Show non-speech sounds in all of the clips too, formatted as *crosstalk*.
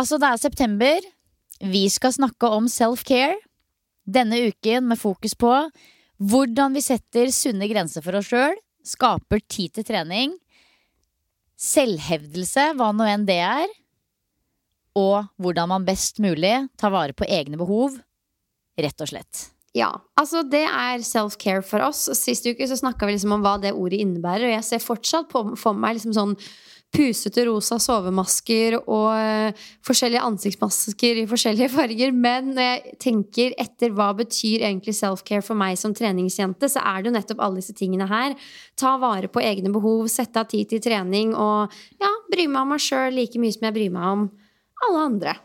Altså, det er september. Vi skal snakke om self-care. Denne uken med fokus på hvordan vi setter sunne grenser for oss sjøl, skaper tid til trening, selvhevdelse, hva nå enn det er, og hvordan man best mulig tar vare på egne behov, rett og slett. Ja, altså det er self-care for oss. Sist uke så snakka vi liksom om hva det ordet innebærer, og jeg ser fortsatt på, for meg liksom sånn pusete rosa sovemasker og uh, forskjellige ansiktsmasker i forskjellige *laughs* farger. Men når jeg tenker etter hva betyr egentlig self-care for meg som treningsjente, så er det jo nettopp alle disse tingene her. Ta vare på egne behov, sette av tid til trening og ja, bry meg om meg sjøl like mye som jeg bryr meg om alle andre.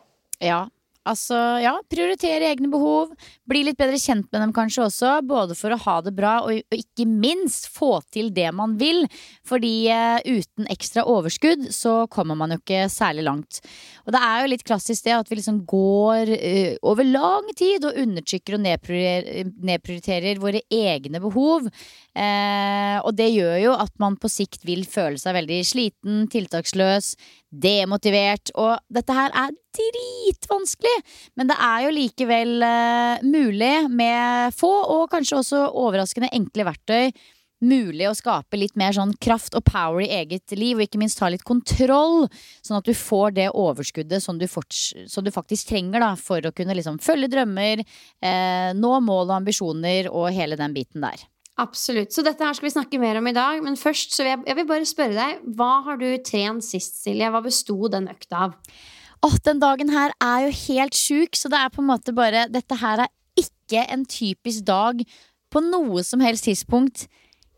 Ja, Altså, ja, prioritere egne behov. Bli litt bedre kjent med dem kanskje også, både for å ha det bra og, ikke minst få til det man vil. Fordi uh, uten ekstra overskudd så kommer man jo ikke særlig langt. Og det er jo litt klassisk det at vi liksom går uh, over lang tid og undertrykker og nedprioriterer, nedprioriterer våre egne behov. Uh, og det gjør jo at man på sikt vil føle seg veldig sliten, tiltaksløs, demotivert. Og dette her er dritvanskelig, men det er jo likevel uh, mulig med få og kanskje også overraskende enkle verktøy. Mulig å skape litt mer sånn kraft og power i eget liv, og ikke minst ta litt kontroll. Sånn at du får det overskuddet som du, som du faktisk trenger da, for å kunne liksom følge drømmer, eh, nå mål og ambisjoner og hele den biten der. Absolutt. Så dette her skal vi snakke mer om i dag. Men først så vil jeg, jeg vil bare spørre deg, hva har du trent sist, Silje? Hva besto den økta av? Åh, den dagen her er jo helt sjuk, så det er på en måte bare Dette her er ikke en typisk dag på noe som helst tidspunkt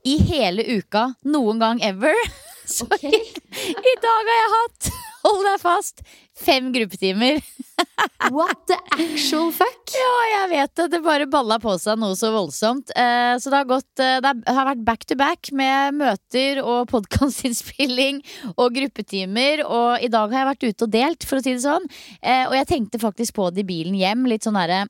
i hele uka noen gang ever. *laughs* Så okay. i, i, dag har jeg hatt, hold deg fast, fem gruppetimer. *laughs* What the actual fuck? Ja, jeg vet det. Det bare balla på seg noe så voldsomt. Eh, så det har, gått, eh, det har vært back to back med møter og podkastinnspilling og gruppetimer. Og i dag har jeg vært ute og delt, for å si det sånn. Eh, og jeg tenkte faktisk på det i bilen hjem. Litt sånn herre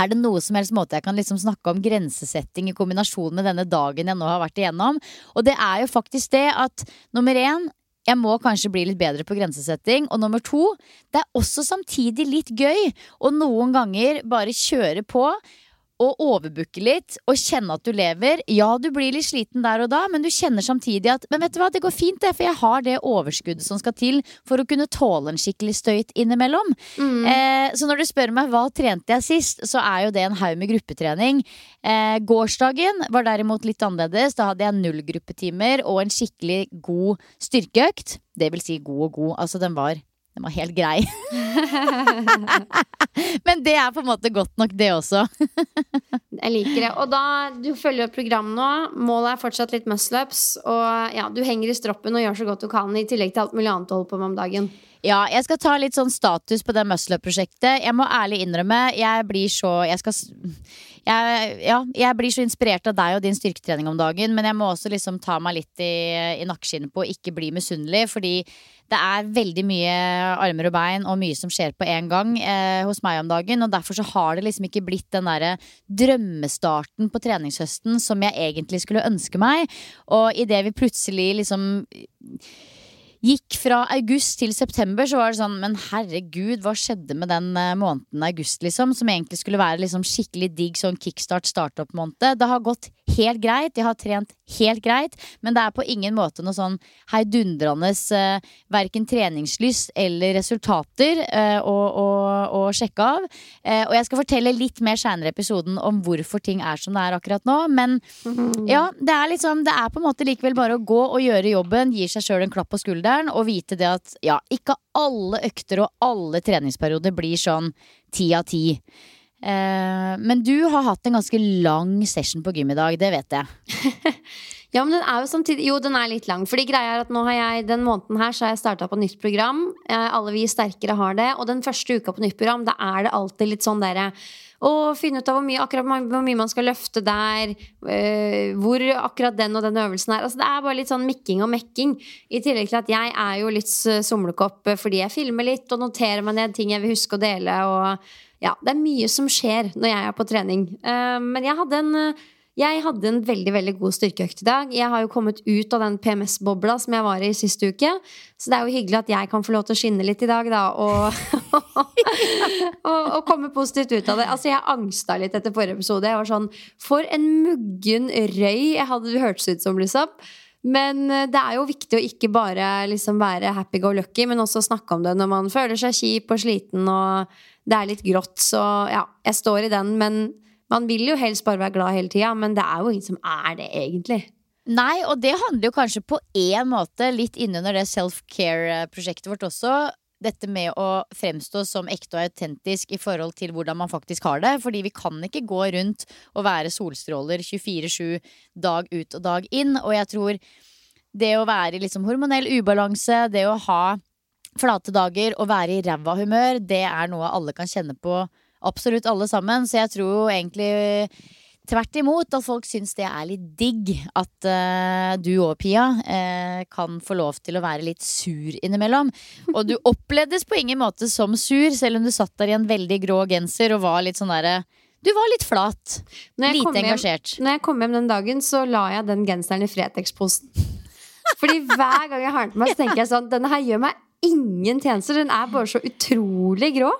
er det noe som helst måte jeg kan liksom snakke om grensesetting i kombinasjon med denne dagen jeg nå har vært igjennom? Og det er jo faktisk det at nummer én jeg må kanskje bli litt bedre på grensesetting. Og nummer to, det er også samtidig litt gøy å noen ganger bare kjøre på og overbooke litt og kjenne at du lever. Ja, du blir litt sliten der og da, men du kjenner samtidig at Men vet du hva, det går fint, det, for jeg har det overskuddet som skal til for å kunne tåle en skikkelig støyt innimellom. Mm. Eh, så når du spør meg hva trente jeg sist, så er jo det en haug med gruppetrening. Eh, gårsdagen var derimot litt annerledes. Da hadde jeg null gruppetimer og en skikkelig god styrkeøkt. Det vil si god og god. Altså, den var den var helt grei. *laughs* Men det er på en måte godt nok, det også. *laughs* jeg liker det. Og da, du følger opp program nå. Målet er fortsatt litt muscleups. Og ja, du henger i stroppen og gjør så godt du kan, i tillegg til alt mulig annet du holder på med om dagen. Ja, jeg skal ta litt sånn status på det muscleup-prosjektet. Jeg må ærlig innrømme, jeg blir så jeg skal, jeg, ja, jeg blir så inspirert av deg og din styrketrening om dagen, men jeg må også liksom ta meg litt i, i nakkeskinnet på å ikke bli misunnelig, fordi det er veldig mye armer og bein og mye som skjer på en gang eh, hos meg om dagen. Og derfor så har det liksom ikke blitt den derre drømmestarten på treningshøsten som jeg egentlig skulle ønske meg. Og idet vi plutselig liksom gikk fra august til september, så var det sånn Men herregud, hva skjedde med den eh, måneden august, liksom? Som egentlig skulle være liksom skikkelig digg sånn kickstart startup-måned. Det har gått helt greit. Jeg har trent helt greit, men det er på ingen måte noe sånn heidundrende uh, verken treningslyst eller resultater uh, å, å, å, sjekke av. Uh, og jeg skal fortelle litt mer seinere i episoden om hvorfor ting er som det er akkurat nå. Men ja, det er liksom Det er på en måte likevel bare å gå og gjøre jobben, gir seg sjøl en klapp på skulderen og vite det at ja, ikke alle økter og alle treningsperioder blir sånn ti av ti. Eh, men du har hatt en ganske lang session på gym i dag, det vet jeg. *laughs* ja, men den er jo samtidig Jo, den er litt lang. Fordi greia er at nå har jeg den måneden her så har jeg starta på nytt program. Eh, alle vi sterkere har det. Og den første uka på nytt program, da er det alltid litt sånn derre å finne ut av hvor mye, akkurat hvor mye man skal løfte der. Øh, hvor akkurat den og den øvelsen er. Altså, det er bare litt sånn mikking og mekking. I tillegg til at jeg er jo litt somlekopp fordi jeg filmer litt og noterer meg ned ting jeg vil huske å dele. og ja, det er mye som skjer når jeg er på trening. Men jeg hadde en jeg hadde en veldig veldig god styrkeøkt i dag. Jeg har jo kommet ut av den PMS-bobla som jeg var i sist uke. Så det er jo hyggelig at jeg kan få lov til å skinne litt i dag, da. Og, *laughs* og, og komme positivt ut av det. Altså, jeg angsta litt etter forrige episode. Jeg var sånn For en muggen røy jeg hadde hørtes ut som, liksom. Men eh, det er jo viktig å ikke bare liksom være happy go lucky, men også snakke om det når man føler seg kjip og sliten og det er litt grått. Så ja, jeg står i den. Men man vil jo helst bare være glad hele tida, men det er jo ingen som er det, egentlig. Nei, og det handler jo kanskje på én måte litt innunder det self-care-prosjektet vårt også. Dette med å fremstå som ekte og autentisk i forhold til hvordan man faktisk har det. Fordi vi kan ikke gå rundt og være solstråler 24-7 dag ut og dag inn. Og jeg tror det å være i liksom hormonell ubalanse, det å ha flate dager og være i ræva humør, det er noe alle kan kjenne på. Absolutt alle sammen. Så jeg tror jo egentlig tvert imot at folk syns det er litt digg at uh, du og Pia uh, kan få lov til å være litt sur innimellom. Og du opplevdes på ingen måte som sur, selv om du satt der i en veldig grå genser og var litt sånn derre du var litt flat. Lite engasjert. Hjem, når jeg kom hjem den dagen, så la jeg den genseren i Fretex-posen. Fordi hver gang jeg har den på meg, så tenker jeg sånn Denne her gjør meg ingen tjenester. Den er bare så utrolig grå.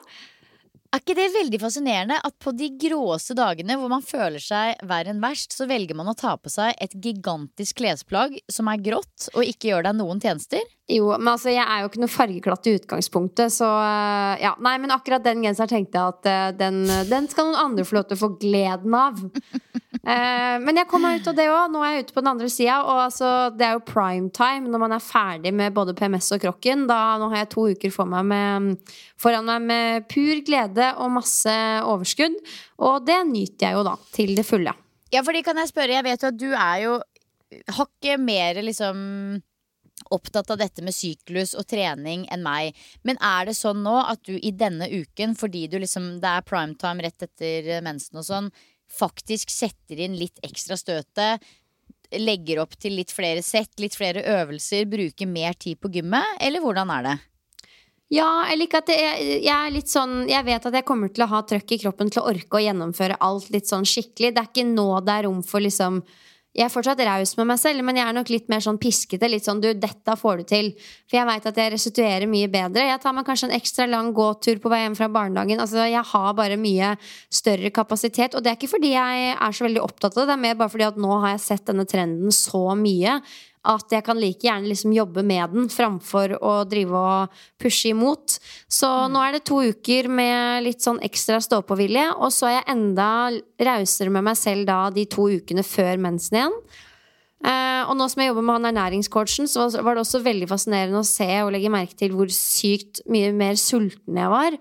Er ikke det veldig fascinerende at på de gråeste dagene hvor man føler seg verre enn verst, så velger man å ta på seg et gigantisk klesplagg som er grått og ikke gjør deg noen tjenester? Jo, men altså, jeg er jo ikke noe fargeklatt i utgangspunktet, så eh, ja. Nei, men akkurat den genseren tenkte jeg at uh, den, den, skal noen andre få lov til å få gleden av. *laughs* eh, men jeg kom meg ut av det òg. Nå er jeg ute på den andre sida, og altså, det er jo prime time når man er ferdig med både PMS og krokken. Da, nå har jeg to uker for meg med, foran meg med pur glede og masse overskudd. Og det nyter jeg jo da til det fulle. Ja, fordi kan jeg spørre, jeg vet jo at du er jo hakket mer liksom opptatt av dette med syklus og trening enn meg. Men er det sånn nå at du i denne uken, fordi du liksom, det er primetime rett etter mensen og sånn, faktisk setter inn litt ekstra støtet? Legger opp til litt flere sett, litt flere øvelser, bruker mer tid på gymmet? Eller hvordan er det? Ja, jeg liker at jeg, jeg, er litt sånn Jeg vet at jeg kommer til å ha trøkk i kroppen til å orke å gjennomføre alt litt sånn skikkelig. Det er ikke nå det er rom for liksom jeg er fortsatt raus med meg selv, men jeg er nok litt mer sånn piskete. Litt sånn 'du, dette får du til'. For jeg veit at jeg restituerer mye bedre. Jeg tar meg kanskje en ekstra lang gåtur på vei hjem fra barnedagen. Altså, jeg har bare mye større kapasitet. Og det er ikke fordi jeg er så veldig opptatt av det, det er mer bare fordi at nå har jeg sett denne trenden så mye at jeg kan like gjerne liksom jobbe med den framfor å drive og pushe imot. Så mm. nå er det to uker med litt sånn ekstra stå-på-vilje, og så er jeg enda rausere med meg selv da de to ukene før mensen igjen. Uh, og nå som jeg jobber med han ernæringscoachen, så var det også veldig fascinerende å se og legge merke til hvor sykt mye mer sulten jeg var.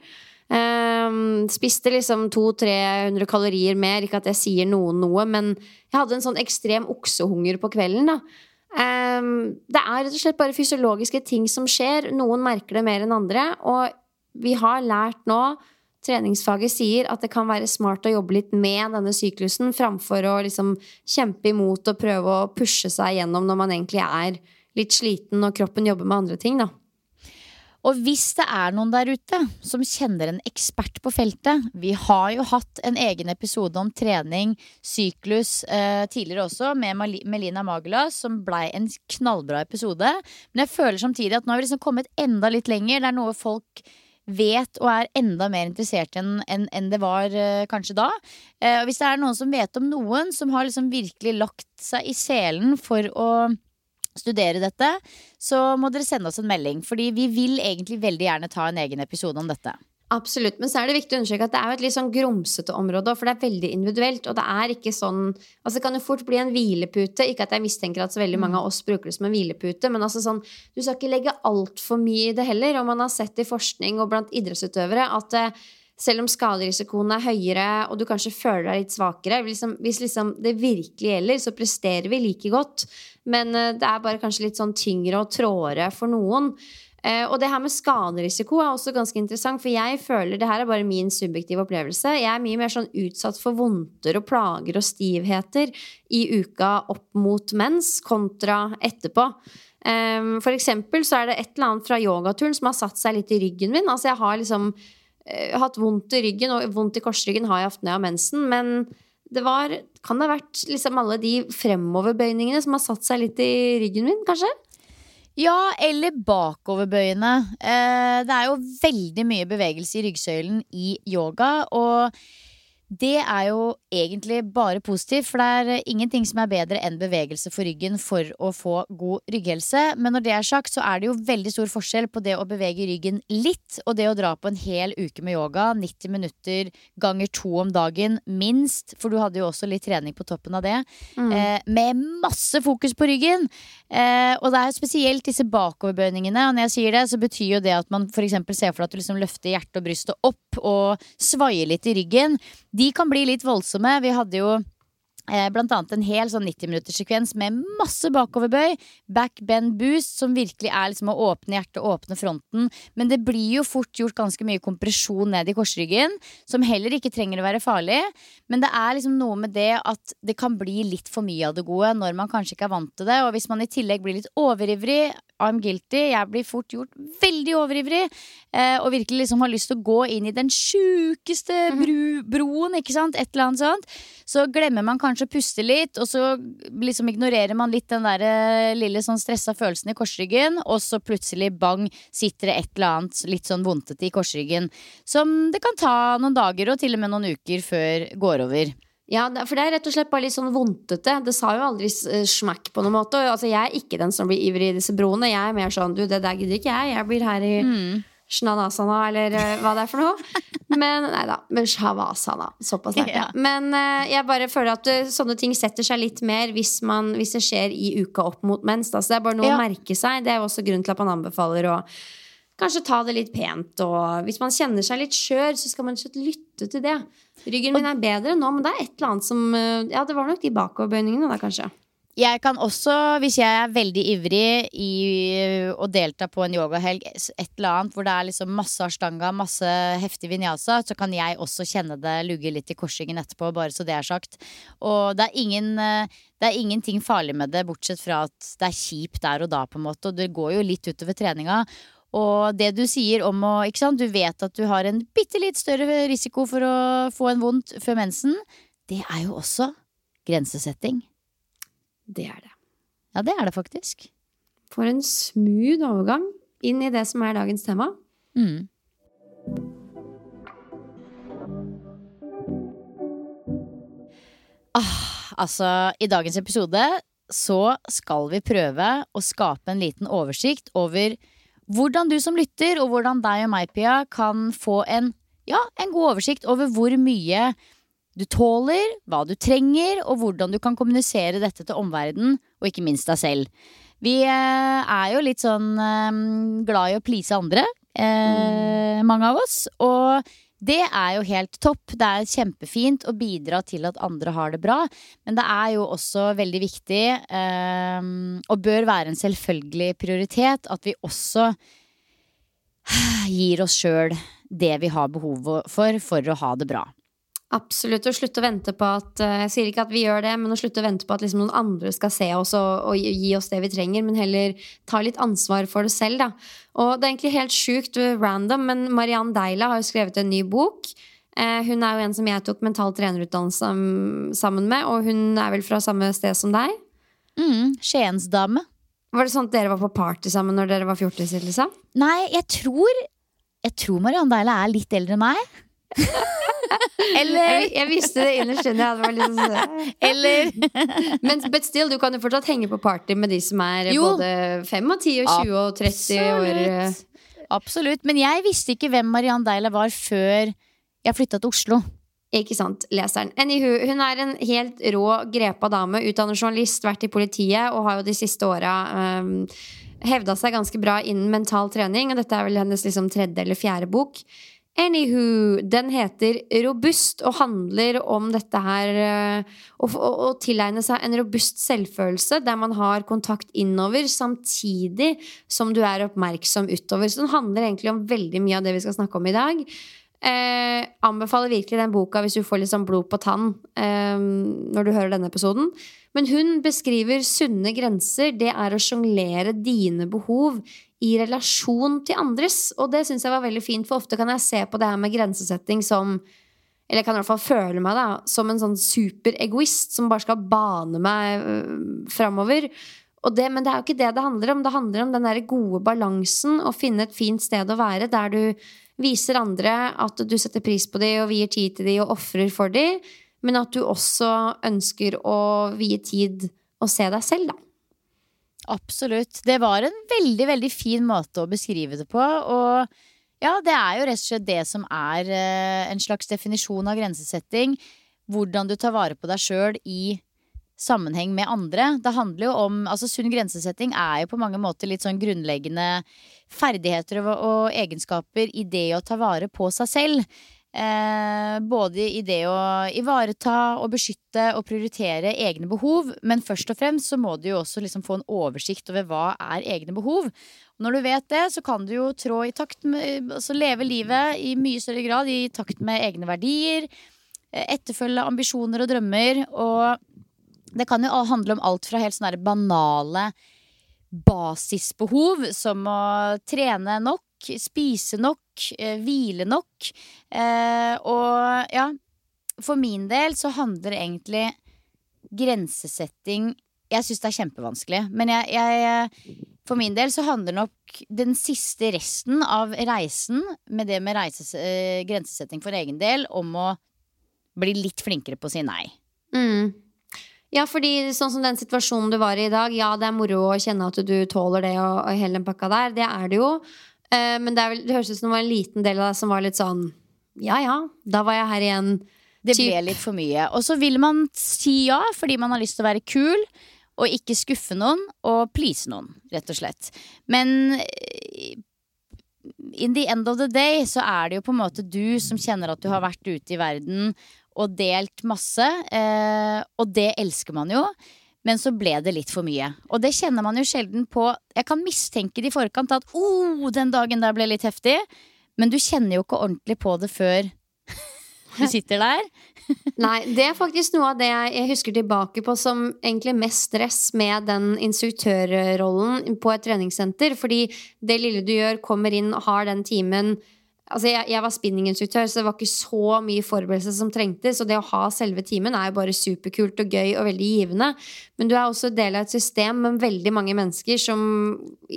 Um, spiste liksom 200-300 kalorier mer. Ikke at jeg sier noen noe, men jeg hadde en sånn ekstrem oksehunger på kvelden. da det er rett og slett bare fysiologiske ting som skjer. Noen merker det mer enn andre. Og vi har lært nå treningsfaget sier at det kan være smart å jobbe litt med denne syklusen, framfor å liksom kjempe imot og prøve å pushe seg gjennom når man egentlig er litt sliten og kroppen jobber med andre ting, da. Og hvis det er noen der ute som kjenner en ekspert på feltet Vi har jo hatt en egen episode om trening, syklus eh, tidligere også, med Melina Magula, som blei en knallbra episode. Men jeg føler samtidig at nå har vi liksom kommet enda litt lenger. Det er noe folk vet og er enda mer interessert enn en, en det var eh, kanskje da. Og hvis det er noen som vet om noen som har liksom virkelig lagt seg i selen for å studere dette, så må dere sende oss en melding. Fordi vi vil egentlig veldig gjerne ta en egen episode om dette. Absolutt, men så er det viktig å understreke at det er jo et litt sånn grumsete område, for det er veldig individuelt. Og det er ikke sånn Altså det kan jo fort bli en hvilepute. Ikke at jeg mistenker at så veldig mange av oss bruker det som en hvilepute, men altså sånn Du skal ikke legge altfor mye i det heller. Og man har sett i forskning og blant idrettsutøvere at eh, selv om skaderisikoen er høyere, og du kanskje føler deg litt svakere liksom, Hvis liksom det virkelig gjelder, så presterer vi like godt. Men uh, det er bare kanskje litt sånn tyngre og tråere for noen. Uh, og det her med skaderisiko er også ganske interessant, for jeg føler det her er bare min subjektive opplevelse. Jeg er mye mer sånn utsatt for vondter og plager og stivheter i uka opp mot mens kontra etterpå. Um, for eksempel så er det et eller annet fra yogaturen som har satt seg litt i ryggen min. Altså jeg har liksom hatt vondt i ryggen, og vondt i korsryggen har jeg hatt når jeg har mensen, men det var Kan det ha vært liksom alle de fremoverbøyningene som har satt seg litt i ryggen min, kanskje? Ja, eller bakoverbøyene. Eh, det er jo veldig mye bevegelse i ryggsøylen i yoga. Og det er jo egentlig bare positivt, for det er ingenting som er bedre enn bevegelse for ryggen for å få god rygghelse. Men når det er sagt, så er det jo veldig stor forskjell på det å bevege ryggen litt og det å dra på en hel uke med yoga, 90 minutter ganger to om dagen, minst, for du hadde jo også litt trening på toppen av det, mm. eh, med masse fokus på ryggen. Eh, og det er spesielt disse bakoverbøyningene, og når jeg sier det, så betyr jo det at man f.eks. ser for deg at du liksom løfter hjertet og brystet opp og svaier litt i ryggen de kan bli litt voldsomme. Vi hadde jo Blant annet en hel sånn 90-minuttersekvens med masse bakoverbøy. Back bend boost, som virkelig er liksom å åpne hjertet, åpne fronten. Men det blir jo fort gjort ganske mye kompresjon ned i korsryggen, som heller ikke trenger å være farlig. Men det er liksom noe med det at det kan bli litt for mye av det gode når man kanskje ikke er vant til det. Og hvis man i tillegg blir litt overivrig, I'm guilty. Jeg blir fort gjort veldig overivrig. Eh, og virkelig liksom har lyst til å gå inn i den sjukeste mhm. bro broen, ikke sant. Et eller annet sånt. Så glemmer man kanskje å puste litt, og så liksom ignorerer man litt den der eh, lille sånn stressa følelsen i korsryggen, og så plutselig bang, sitter det et eller annet litt sånn vondtete i korsryggen. Som det kan ta noen dager og til og med noen uker før går over. Ja, for det er rett og slett bare litt sånn vondtete. Det sa jo aldri eh, smakk på noen måte. Altså, jeg er ikke den som blir ivrig i disse broene. Jeg er mer sånn du, det der gidder ikke jeg. Jeg blir her i mm. Shnanasana, eller uh, hva det er for noe. Men nei da. Men shavasana. Såpass er. Ja. Men uh, jeg bare føler at uh, sånne ting setter seg litt mer hvis, man, hvis det skjer i uka opp mot mens. Da. Så det er bare noe ja. å merke seg. Det er jo også grunnen til at man anbefaler å kanskje ta det litt pent. Og hvis man kjenner seg litt skjør, så skal man lytte til det. Ryggen min er bedre nå, men det er et eller annet som eh, Ja, det var nok de bakoverbøyningene da, kanskje. Jeg kan også, hvis jeg er veldig ivrig i å delta på en yogahelg, et eller annet hvor det er liksom masse ashtanga, masse heftig vinyasa, så kan jeg også kjenne det lugge litt i korsingen etterpå, bare så det er sagt. Og det er, ingen, det er ingenting farlig med det, bortsett fra at det er kjipt der og da, på en måte. Og det går jo litt utover treninga. Og det du sier om å ikke sant, Du vet at du har en bitte litt større risiko for å få en vondt før mensen. Det er jo også grensesetting. Det er det. Ja, det er det faktisk. For en smooth overgang inn i det som er dagens tema. Mm. Ah, altså, i dagens episode så skal vi prøve å skape en liten oversikt over hvordan du som lytter, og hvordan deg og meg, Pia, kan få en, ja, en god oversikt over hvor mye du tåler, hva du trenger, og hvordan du kan kommunisere dette til omverdenen, og ikke minst deg selv. Vi eh, er jo litt sånn eh, glad i å please andre, mm. mange av oss. Og det er jo helt topp. Det er kjempefint å bidra til at andre har det bra. Men det er jo også veldig viktig, og bør være en selvfølgelig prioritet, at vi også gir oss sjøl det vi har behov for for å ha det bra. Absolutt. Å slutte å vente på at eh, Jeg sier ikke at vi gjør det, men å slutte å vente på at liksom noen andre skal se oss og, og, gi oss det vi trenger, men heller ta litt ansvar for det selv, da. Og det er egentlig helt sjukt random, men Mariann Deila har jo skrevet en ny bok. Eh, hun er jo en som jeg tok mental trenerutdannelse sammen med, og hun er vel fra samme sted som deg? Mm, Skiensdame. Var det sånn at dere var på party sammen når dere var fjortiser, liksom? Nei, jeg tror Jeg tror Mariann Deila er litt eldre enn meg. Eller jeg, visste det innerst inne. Liksom Eller *laughs* Men but still, du kan jo fortsatt henge på party med de som er jo. både 5 og 10 og 20 og 30 Absolutt. år. Absolutt. Men jeg visste ikke hvem Mariann Deila var før jeg flytta til Oslo. Ikke sant, leseren. Anywho, hun er en helt rå, grepa dame. Utdannet journalist, vært i politiet og har jo de siste åra um, hevda seg ganske bra innen mental trening. Og dette er vel hennes liksom, tredje eller fjerde bok. Anywho, den heter Robust og handler om dette her eh, å, å, å, tilegne seg en robust selvfølelse der man har kontakt innover samtidig som du er oppmerksom utover. Så den handler egentlig om veldig mye av det vi skal snakke om i dag. Eh, anbefaler virkelig den boka hvis du får litt sånn blod på tann eh, når du hører denne episoden. Men hun beskriver sunne grenser. Det er å sjonglere dine behov i relasjon til andres. Og det syns jeg var veldig fint, for ofte kan jeg se på det her med grensesetting som eller jeg kan i hvert fall føle meg da som en sånn superegoist som bare skal bane meg øh, framover. Det, men det er jo ikke det det handler om. Det handler om den der gode balansen. Å finne et fint sted å være der du viser andre at du setter pris på dem og vier tid til dem og ofrer for dem, men at du også ønsker å vie tid og se deg selv, da. Absolutt. Det var en veldig, veldig fin måte å beskrive det på. Og ja, det er jo rett og slett det som er eh, en slags definisjon av grensesetting. Hvordan du tar vare på deg sjøl i sammenheng med andre. Det handler jo om Altså, sunn grensesetting er jo på mange måter litt sånn grunnleggende ferdigheter og, og egenskaper i det å ta vare på seg selv. Eh, både i det å ivareta og beskytte og prioritere egne behov, men først og fremst så må du jo også liksom få en oversikt over hva er egne behov. Og når du vet det, så kan du jo trå i takt med Altså leve livet i mye større grad i takt med egne verdier, eh, etterfølge ambisjoner og drømmer, og det kan jo handle om alt fra helt sånne banale basisbehov, som å trene nok spise nok, eh, hvile nok. Eh, og ja, for min del så handler egentlig grensesetting Jeg syns det er kjempevanskelig, men jeg, jeg, For min del så handler nok den siste resten av reisen med det med reises, eh, grensesetting for egen del om å bli litt flinkere på å si nei. Mm. Ja, fordi sånn som den situasjonen du var i i dag, ja, det er moro å kjenne at du tåler det og, og hele den pakka der. Det er det jo. Uh, men det, vel, det, høres ut som det var en liten del av deg som var litt sånn Ja ja, da var jeg her igjen. Det ble litt for mye. Og så vil man si ja fordi man har lyst til å være kul. Og ikke skuffe noen og please noen, rett og slett. Men eh, in the end of the day så er det jo på en måte du som kjenner at du har vært ute i verden og delt masse. Eh, og det elsker man jo. Men så ble det litt for mye. Og det kjenner man jo sjelden på. Jeg kan mistenke det i forkant at oh, den dagen der ble litt heftig. Men du kjenner jo ikke ordentlig på det før du sitter der. *laughs* Nei, det er faktisk noe av det jeg husker tilbake på som egentlig mest stress med den instruktørrollen på et treningssenter. Fordi det lille du gjør, kommer inn, og har den timen Altså jeg, jeg, var spinninginstruktør, så det var ikke så mye forberedelse som trengtes. Og det å ha selve timen er jo bare superkult og gøy og veldig givende. Men du er også del av et system med veldig mange mennesker som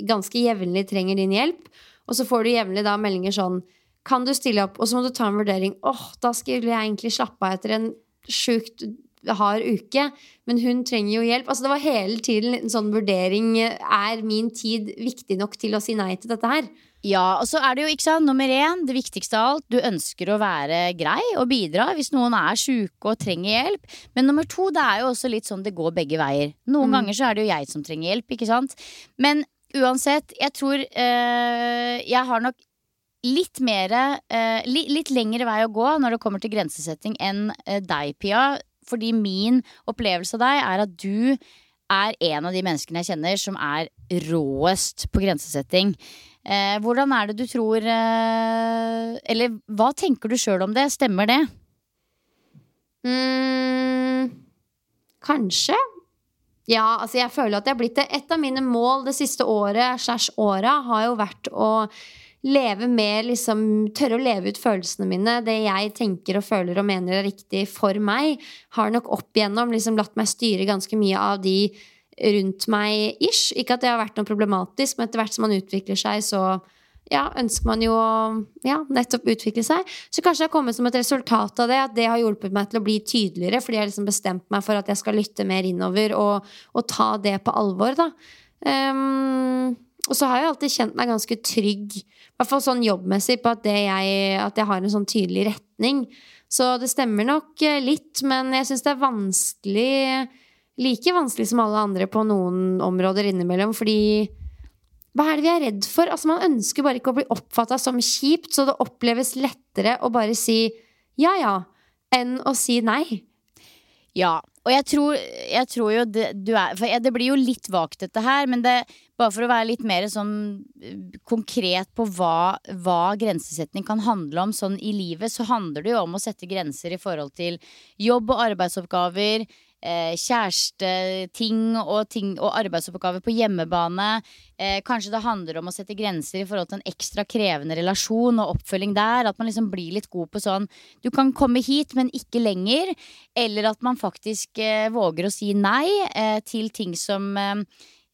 ganske jevnlig trenger din hjelp. Og så får du jevnlig da meldinger sånn Kan du stille opp? Og så må du ta en vurdering. åh, oh, da skulle jeg egentlig slappe av etter en sjukt hard uke, men hun trenger jo hjelp. Altså Det var hele tiden en sånn vurdering. Er min tid viktig nok til å si nei til dette her? Ja, og så er det jo ikke sant, nummer én, det viktigste av alt, du ønsker å være grei og bidra hvis noen er sjuke og trenger hjelp. Men nummer to, det er jo også litt sånn det går begge veier. Noen mm. ganger så er det jo jeg som trenger hjelp, ikke sant. Men uansett, jeg tror øh, jeg har nok litt mer øh, li, Litt lengre vei å gå når det kommer til grensesetting enn øh, deg, Pia. Fordi min opplevelse av deg er at du er en av de menneskene jeg kjenner som er råest på grensesetting. Eh, hvordan er det du tror eh, Eller hva tenker du sjøl om det? Stemmer det? Mm, kanskje. Ja, altså jeg føler at jeg har blitt det. Et av mine mål det siste året slash åra har jo vært å leve mer liksom Tørre å leve ut følelsene mine. Det jeg tenker og føler og mener er riktig for meg, har nok opp igjennom liksom latt meg styre ganske mye av de rundt meg ish. Ikke at det har vært noe problematisk, men etter hvert som man utvikler seg, så ja, ønsker man jo å ja, nettopp utvikle seg. Så kanskje det har kommet som et resultat av det at det har hjulpet meg til å bli tydeligere, fordi jeg har liksom bestemt meg for at jeg skal lytte mer innover og, og ta det på alvor, da. Um, og så har jeg alltid kjent meg ganske trygg, i hvert fall sånn jobbmessig, på at, jeg, at jeg har en sånn tydelig retning. Så det stemmer nok eh, litt, men jeg syns det er vanskelig Like vanskelig som alle andre på noen områder innimellom, fordi hva er det vi er redd for? Altså, man ønsker bare ikke å bli oppfatta som kjipt, så det oppleves lettere å bare si ja ja, enn å si nei. Ja, og jeg tror, jeg tror jo det, er, det blir jo litt vagt, dette her, men det, bare for å være litt mer sånn eh, konkret på hva, hva, grensesetning kan handle om sånn i livet, så handler det jo om å sette grenser i forhold til jobb og arbeidsoppgaver eh, kjæresteting og, ting, og arbeidsoppgaver på hjemmebane. Eh, kanskje det handler om å sette grenser i forhold til en ekstra krevende relasjon og oppfølging der. At man liksom blir litt god på sånn Du kan komme hit, men ikke lenger. Eller at man faktisk eh, våger å si nei eh, til ting som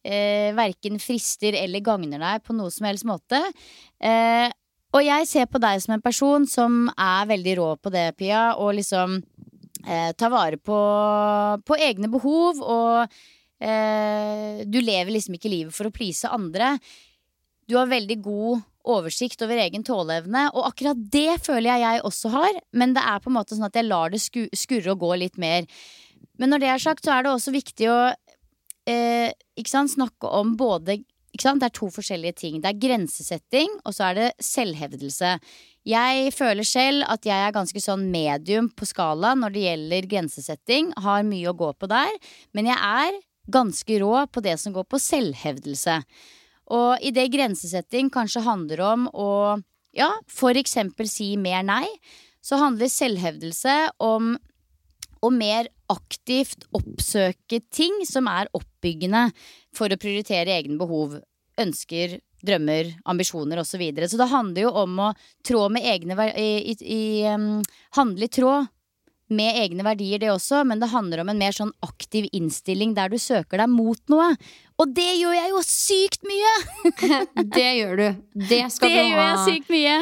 eh, verken frister eller gagner deg på noe som helst måte. Eh, og jeg ser på deg som en person som er veldig rå på det, Pia, og liksom eh, tar vare på, på, egne behov, og eh, du lever liksom ikke livet for å please andre. Du har veldig god oversikt over egen tåleevne, og akkurat det føler jeg jeg også har, men det er på en måte sånn at jeg lar det skurre og gå litt mer. Men når det er sagt, så er det også viktig å eh, sant, snakke om både Det er to forskjellige ting. Det er grensesetting, og så er det selvhevdelse. Jeg føler selv at jeg er ganske sånn medium på skala når det gjelder grensesetting. Har mye å gå på der. Men jeg er ganske rå på det som går på selvhevdelse. Og i det grensesetting kanskje handler om å ja, for eksempel si mer nei, så handler selvhevdelse om å mer aktivt oppsøke ting som er oppbyggende for å prioritere egne behov, ønsker, drømmer, ambisjoner osv. Så, videre. så det handler jo om å trå med egne i, i, i, um, Handle i tråd med egne verdier, det også, men det handler om en mer sånn aktiv innstilling der du søker deg mot noe. Og det gjør jeg jo sykt mye! *laughs* det gjør du. Det skal det du ha. gjør jeg sykt mye.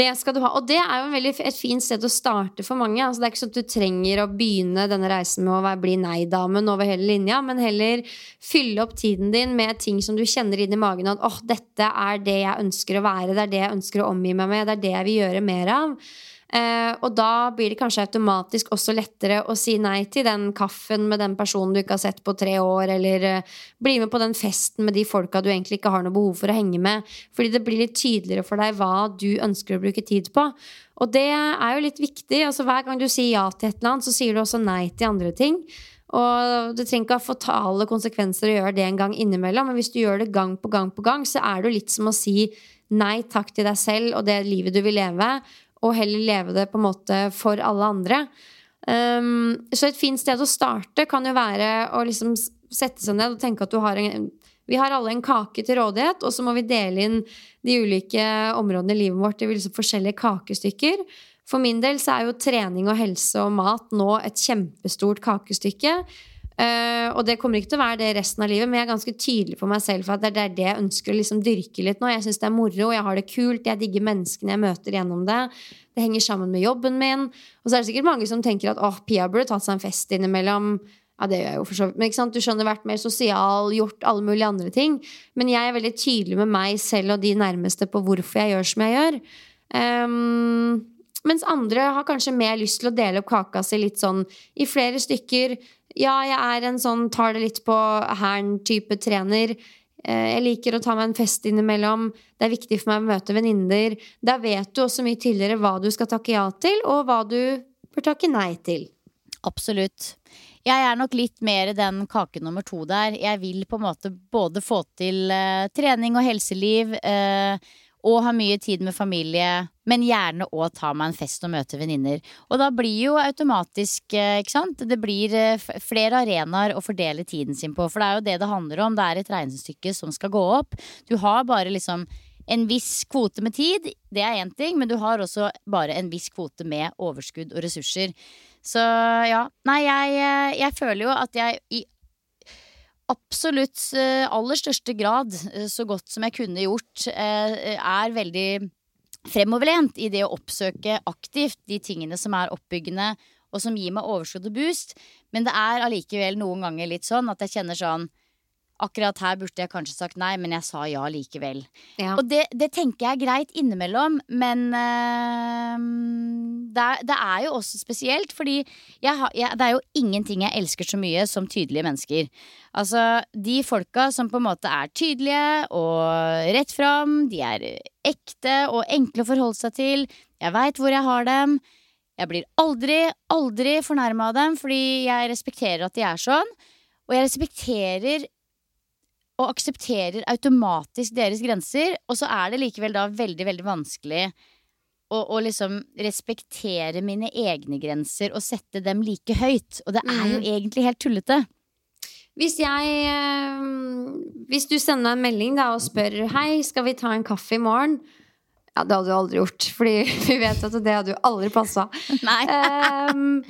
Det skal du ha. Og det er jo veldig, et fint sted å starte for mange. Altså, det er ikke sånn at du trenger å begynne denne reisen med å bli nei-damen over hele linja, men heller fylle opp tiden din med ting som du kjenner inn i magen at åh, oh, dette er det jeg ønsker å være, det er det jeg ønsker å omgi meg med, det er det jeg vil gjøre mer av. Eh, og da blir det kanskje automatisk også lettere å si nei til den kaffen med den personen du ikke har sett på tre år, eller eh, bli med på den festen med de folka du egentlig ikke har noe behov for å henge med. Fordi det blir litt tydeligere for deg hva du ønsker å bruke tid på. Og det er jo litt viktig. altså Hver gang du sier ja til et eller annet, så sier du også nei til andre ting. Og det trenger ikke ha fatale konsekvenser å gjøre det en gang innimellom, men hvis du gjør det gang på gang på gang, så er det jo litt som å si nei takk til deg selv og det livet du vil leve, og heller leve det på en måte for alle andre. Um, så et fint sted å starte kan jo være å liksom sette seg ned og tenke at du har en vi har alle en kake til rådighet, og så må vi dele inn de ulike områdene i livet vårt i liksom forskjellige kakestykker. For min del så er jo trening og helse og mat nå et kjempestort kakestykke. Uh, og det kommer ikke til å være det resten av livet, men jeg er ganske tydelig på meg selv for at det er det jeg ønsker å liksom dyrke litt nå. Jeg syns det er moro, jeg har det kult, jeg digger menneskene jeg møter gjennom det. Det henger sammen med jobben min. Og så er det sikkert mange som tenker at åh, Pia burde tatt seg en fest innimellom. Ja, det gjør jeg jo for så vidt. Men ikke sant? du skjønner, vært mer sosial, gjort alle mulige andre ting. Men jeg er veldig tydelig med meg selv og de nærmeste på hvorfor jeg gjør som jeg gjør. Um, mens andre har kanskje mer lyst til å dele opp kaka si litt sånn i flere stykker. Ja, jeg er en sånn tar det litt på hæren-type trener. Eh, jeg liker å ta meg en fest innimellom. Det er viktig for meg å møte venninner. Da vet du også mye tidligere hva du skal takke ja til, og hva du bør takke nei til. Absolutt. Jeg er nok litt mer den kake nummer to der. Jeg vil på en måte både få til uh, trening og helseliv. Eh, og ha mye tid med familie, men gjerne òg ta meg en fest og møte venninner. Og da blir jo automatisk, eh, ikke sant, det blir eh, flere arenaer å fordele tiden sin på. For det er jo det det handler om. Det er et regnestykke som skal gå opp. Du har bare liksom en viss kvote med tid, det er én ting, men du har også bare en viss kvote med overskudd og ressurser. Så ja. Nei, jeg, eh, jeg føler jo at jeg i absolutt eh, aller største grad, eh, så godt som jeg kunne gjort, eh, er veldig fremoverlent i det å oppsøke aktivt de tingene som er oppbyggende og som gir meg overskudd og boost. Men det er allikevel noen ganger litt sånn at jeg kjenner sånn Akkurat her burde jeg kanskje sagt nei, men jeg sa ja likevel. Ja. Og det, det tenker jeg er greit innimellom, men eh, det, er, det er jo også spesielt, fordi jeg har, jeg, det er jo ingenting jeg elsker så mye som tydelige mennesker. Altså, de folka som på en måte er tydelige og rett fram, de er ekte og enkle å forholde seg til. Jeg veit hvor jeg har dem. Jeg blir aldri, aldri fornærma av dem, fordi jeg respekterer at de er sånn. Og jeg respekterer og aksepterer automatisk deres grenser, og så er det likevel da veldig, veldig vanskelig å, å liksom respektere mine egne grenser og sette dem like høyt. Og det er jo Mm. egentlig helt tullete. Hvis jeg eh, Hvis du sender meg en melding da og spør Hei, skal vi ta en kaffe i morgen? Ja, det hadde du aldri gjort, Fordi *laughs* vi vet at det hadde jo aldri passa. *laughs* Nei. Ehm,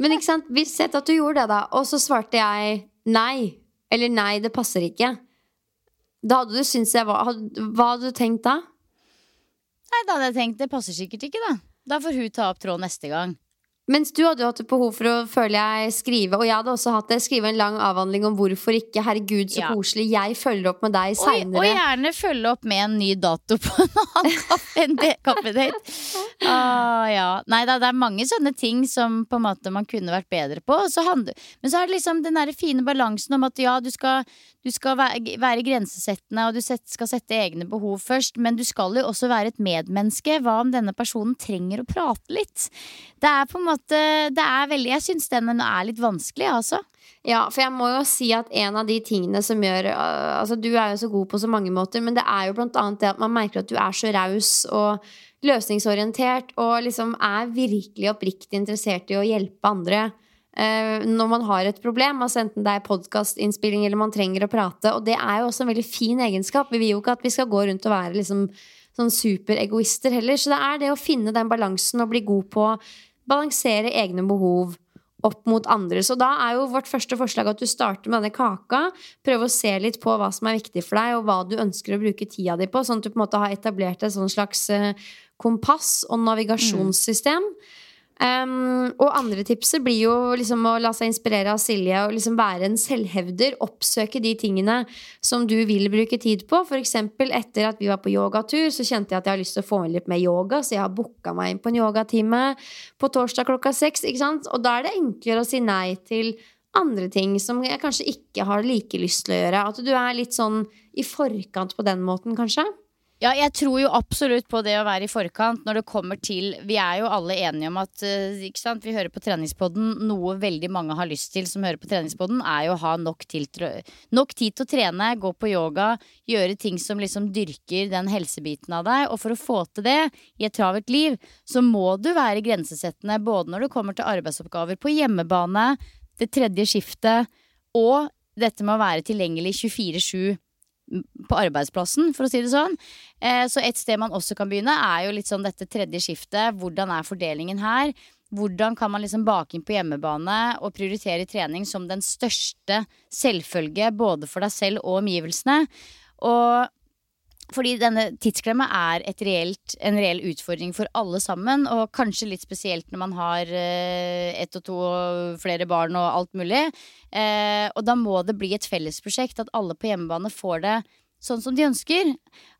men ikke sant, vi sett at du gjorde det, da. Og så svarte jeg nei. Eller nei, det passer ikke. Da hadde du syntes jeg var Hva hadde du tenkt da? Nei, da hadde jeg tenkt det passer sikkert ikke, da. Da får hun ta opp tråden neste gang. Mens du hadde jo hatt et behov for å føle jeg skrive, og jeg hadde også hatt det, skrive en lang avhandling om hvorfor ikke. Herregud, så Ja. koselig. Jeg følger opp med deg Og, og gjerne følge opp med en ny dato på en annen *laughs* kaffedate. Ah, ja. Nei da, det er mange sånne ting som på en måte man kunne vært bedre på. Så handler, men så er det liksom den der fine balansen om at ja, du skal, du skal være, grensesettende, og du skal sette egne behov først, men du skal jo også være et medmenneske. Hva om denne personen trenger å prate litt? Det er på en måte Det er veldig Jeg syns den er litt vanskelig, altså. Ja, for jeg må jo si at en av de tingene som gjør øh, Altså, du er jo så god på så mange måter, men det er jo blant annet det at man merker at du er så raus og løsningsorientert og liksom er virkelig oppriktig interessert i å hjelpe andre. Øh, når man har et problem, altså enten det er podkastinnspilling eller man trenger å prate. Og det er jo også en veldig fin egenskap. Vi vil jo ikke at vi skal gå rundt og være liksom sånn superegoister heller. Så det er det å finne den balansen og bli god på å balansere egne behov opp mot andre. Så da er jo vårt første forslag at du starter med denne kaka. Prøv å se litt på hva som er viktig for deg, og hva du ønsker å bruke tida di på. Sånn at du på en måte har etablert et sånn slags eh, kompass og navigasjonssystem. Um, og andre tipset blir jo liksom å la seg inspirere av Silje og liksom være en selvhevder. Oppsøke de tingene som du vil bruke tid på. Eksempel etter at vi var på yogatur, så kjente jeg at jeg har lyst til å få inn litt mer yoga, så jeg har booka meg inn på en yogatime på torsdag klokka seks. Og da er det enklere å si nei til andre ting som jeg kanskje ikke har like lyst til å gjøre. At du er litt sånn i forkant på den måten, kanskje. Ja, jeg tror jo absolutt på det å være i forkant når det kommer til Vi er jo alle enige om at eh, ikke sant? vi hører på treningspodden. Noe veldig mange har lyst til som hører på treningspodden, er jo å ha nok, til, nok tid til å trene, gå på yoga, gjøre ting som liksom dyrker den helsebiten av deg. Og for å få til det i et travelt liv, så må du være grensesettende både når det kommer til arbeidsoppgaver på hjemmebane, det tredje skiftet og dette med å være tilgjengelig 24-7 på arbeidsplassen, for å si det sånn. Eh, Så et sted man også kan begynne, er jo litt sånn dette tredje skiftet. Hvordan er fordelingen her? Hvordan kan man liksom bake inn på hjemmebane og prioritere trening som den største selvfølge både for deg selv og omgivelsene? Og fordi denne tidsklemma er reelt, en reell utfordring for alle sammen, og kanskje litt spesielt når man har eh, ett og to og flere barn og alt mulig. Eh, og da må det bli et fellesprosjekt, at alle på hjemmebane får det sånn som de ønsker.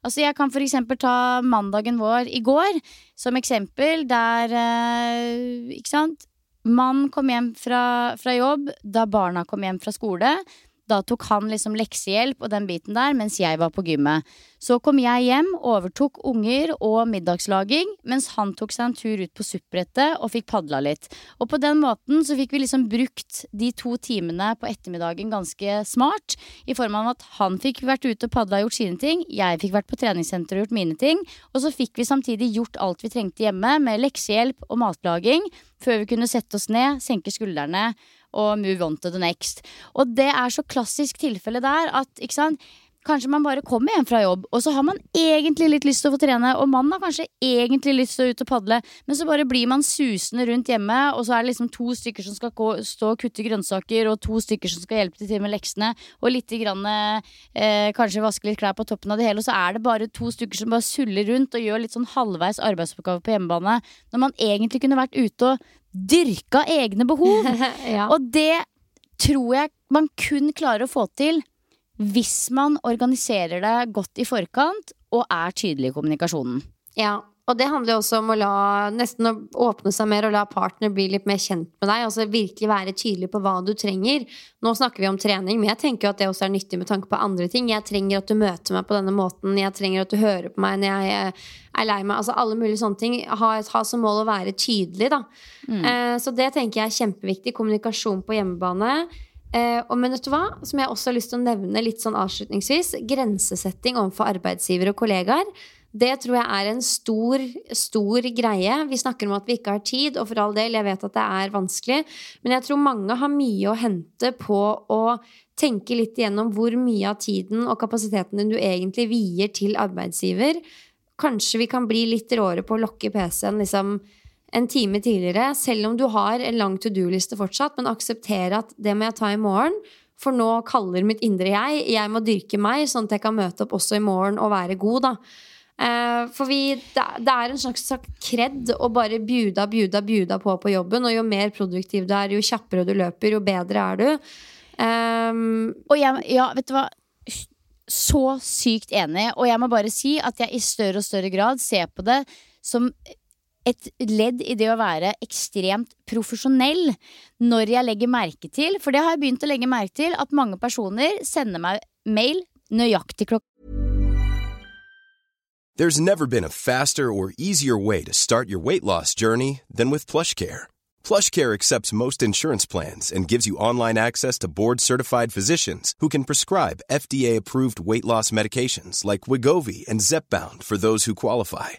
Altså Jeg kan eksempel ta mandagen vår i går som eksempel, der eh, Ikke sant? Mann kom hjem fra, fra jobb da barna kom hjem fra skole. Da tok han liksom leksehjelp og den biten der, mens jeg var på gymmet. Så kom jeg hjem, overtok unger og middagslaging, mens han tok seg en tur ut på suppbrettet og fikk padla litt. Og på den måten så fikk vi liksom brukt de to timene på ettermiddagen ganske smart. I form av at han fikk vært ute og padla og gjort sine ting, jeg fikk vært på treningssenteret og gjort mine ting. Og så fikk vi samtidig gjort alt vi trengte hjemme, med leksehjelp og matlaging, før vi kunne sette oss ned, senke skuldrene og move on to the next. Og det er så klassisk tilfelle der at, ikke sant Kanskje man bare kommer hjem fra jobb, og så har man egentlig litt lyst til å få trene, og mannen har kanskje egentlig lyst til å ut og padle, men så bare blir man susende rundt hjemme, og så er det liksom to stykker som skal gå, stå og kutte grønnsaker, og to stykker som skal hjelpe til med leksene, og litt grann, eh, kanskje vaske litt klær på toppen av det hele, og så er det bare to stykker som bare suller rundt og gjør litt sånn halvveis arbeidsoppgave på hjemmebane, når man egentlig kunne vært ute og dyrka egne behov. *laughs* ja. Og det tror jeg man kun klarer å få til hvis man organiserer det godt i forkant og er tydelig i kommunikasjonen. Ja, og det handler også om å la nesten å åpne seg mer og la partner bli litt mer kjent med deg. Altså virkelig være tydelig på hva du trenger. Nå snakker vi om trening, men jeg tenker at det også er nyttig med tanke på andre ting. Jeg trenger at du møter meg på denne måten. Jeg trenger at du hører på meg når jeg er lei meg. Altså alle mulige sånne ting. Ha, ha som mål å være tydelig, da. Eh, så det tenker jeg er kjempeviktig. Kommunikasjon på hjemmebane. Eh, og men vet du hva, som jeg også har lyst til å nevne litt sånn avslutningsvis, grensesetting overfor arbeidsgiver og kollegaer. Det tror jeg er en stor, stor greie. Vi snakker om at vi ikke har tid, og for all del, jeg vet at det er vanskelig, men jeg tror mange har mye å hente på å tenke litt igjennom hvor mye av tiden og kapasiteten din du egentlig vier til arbeidsgiver. Kanskje vi kan bli litt råere på å lokke PC-en liksom en time tidligere, selv om du har en lang to do-liste fortsatt, men akseptere at det må jeg ta i morgen. For nå kaller mitt indre jeg. Jeg må dyrke meg, sånn at jeg kan møte opp også i morgen og være god. da. Eh, for vi, det, er en slags kred å bare bjuda, bjuda, bjuda på på jobben. Og jo mer produktiv du er, jo kjappere du løper, jo bedre er du. Um, Og jeg, ja, vet du hva? Så sykt enig. Og jeg må bare si at jeg i større og større grad ser på det som et ledd i det å være ekstremt profesjonell når jeg legger merke til, for det har jeg begynt å legge merke til, at mange personer sender meg mail nøyaktig PlushCare. PlushCare accepts most insurance plans and gives you online access to board-certified physicians who can prescribe FDA-approved weight loss medications like Wigovi and Zepbound for those who qualify.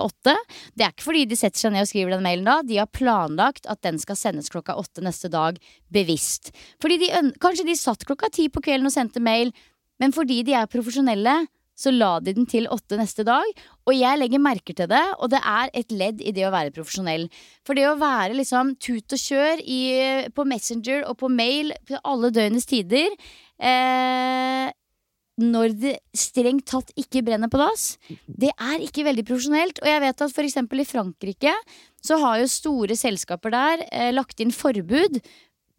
åtte. Det er ikke fordi de setter seg ned og skriver den mailen da. De har planlagt at den skal sendes klokka åtte neste dag, bevisst. Fordi de, kanskje de satt klokka ti på kvelden og sendte mail, men fordi de er profesjonelle, så la de den til åtte neste dag. Og jeg legger merker til det, og det er et ledd i det å være profesjonell. For det å være liksom tut og kjør i, på Messenger og på mail på alle døgnets tider eh, når det strengt tatt ikke brenner på dass, det er ikke veldig profesjonelt. Og jeg vet at f.eks. i Frankrike så har jo store selskaper der eh, lagt inn forbud.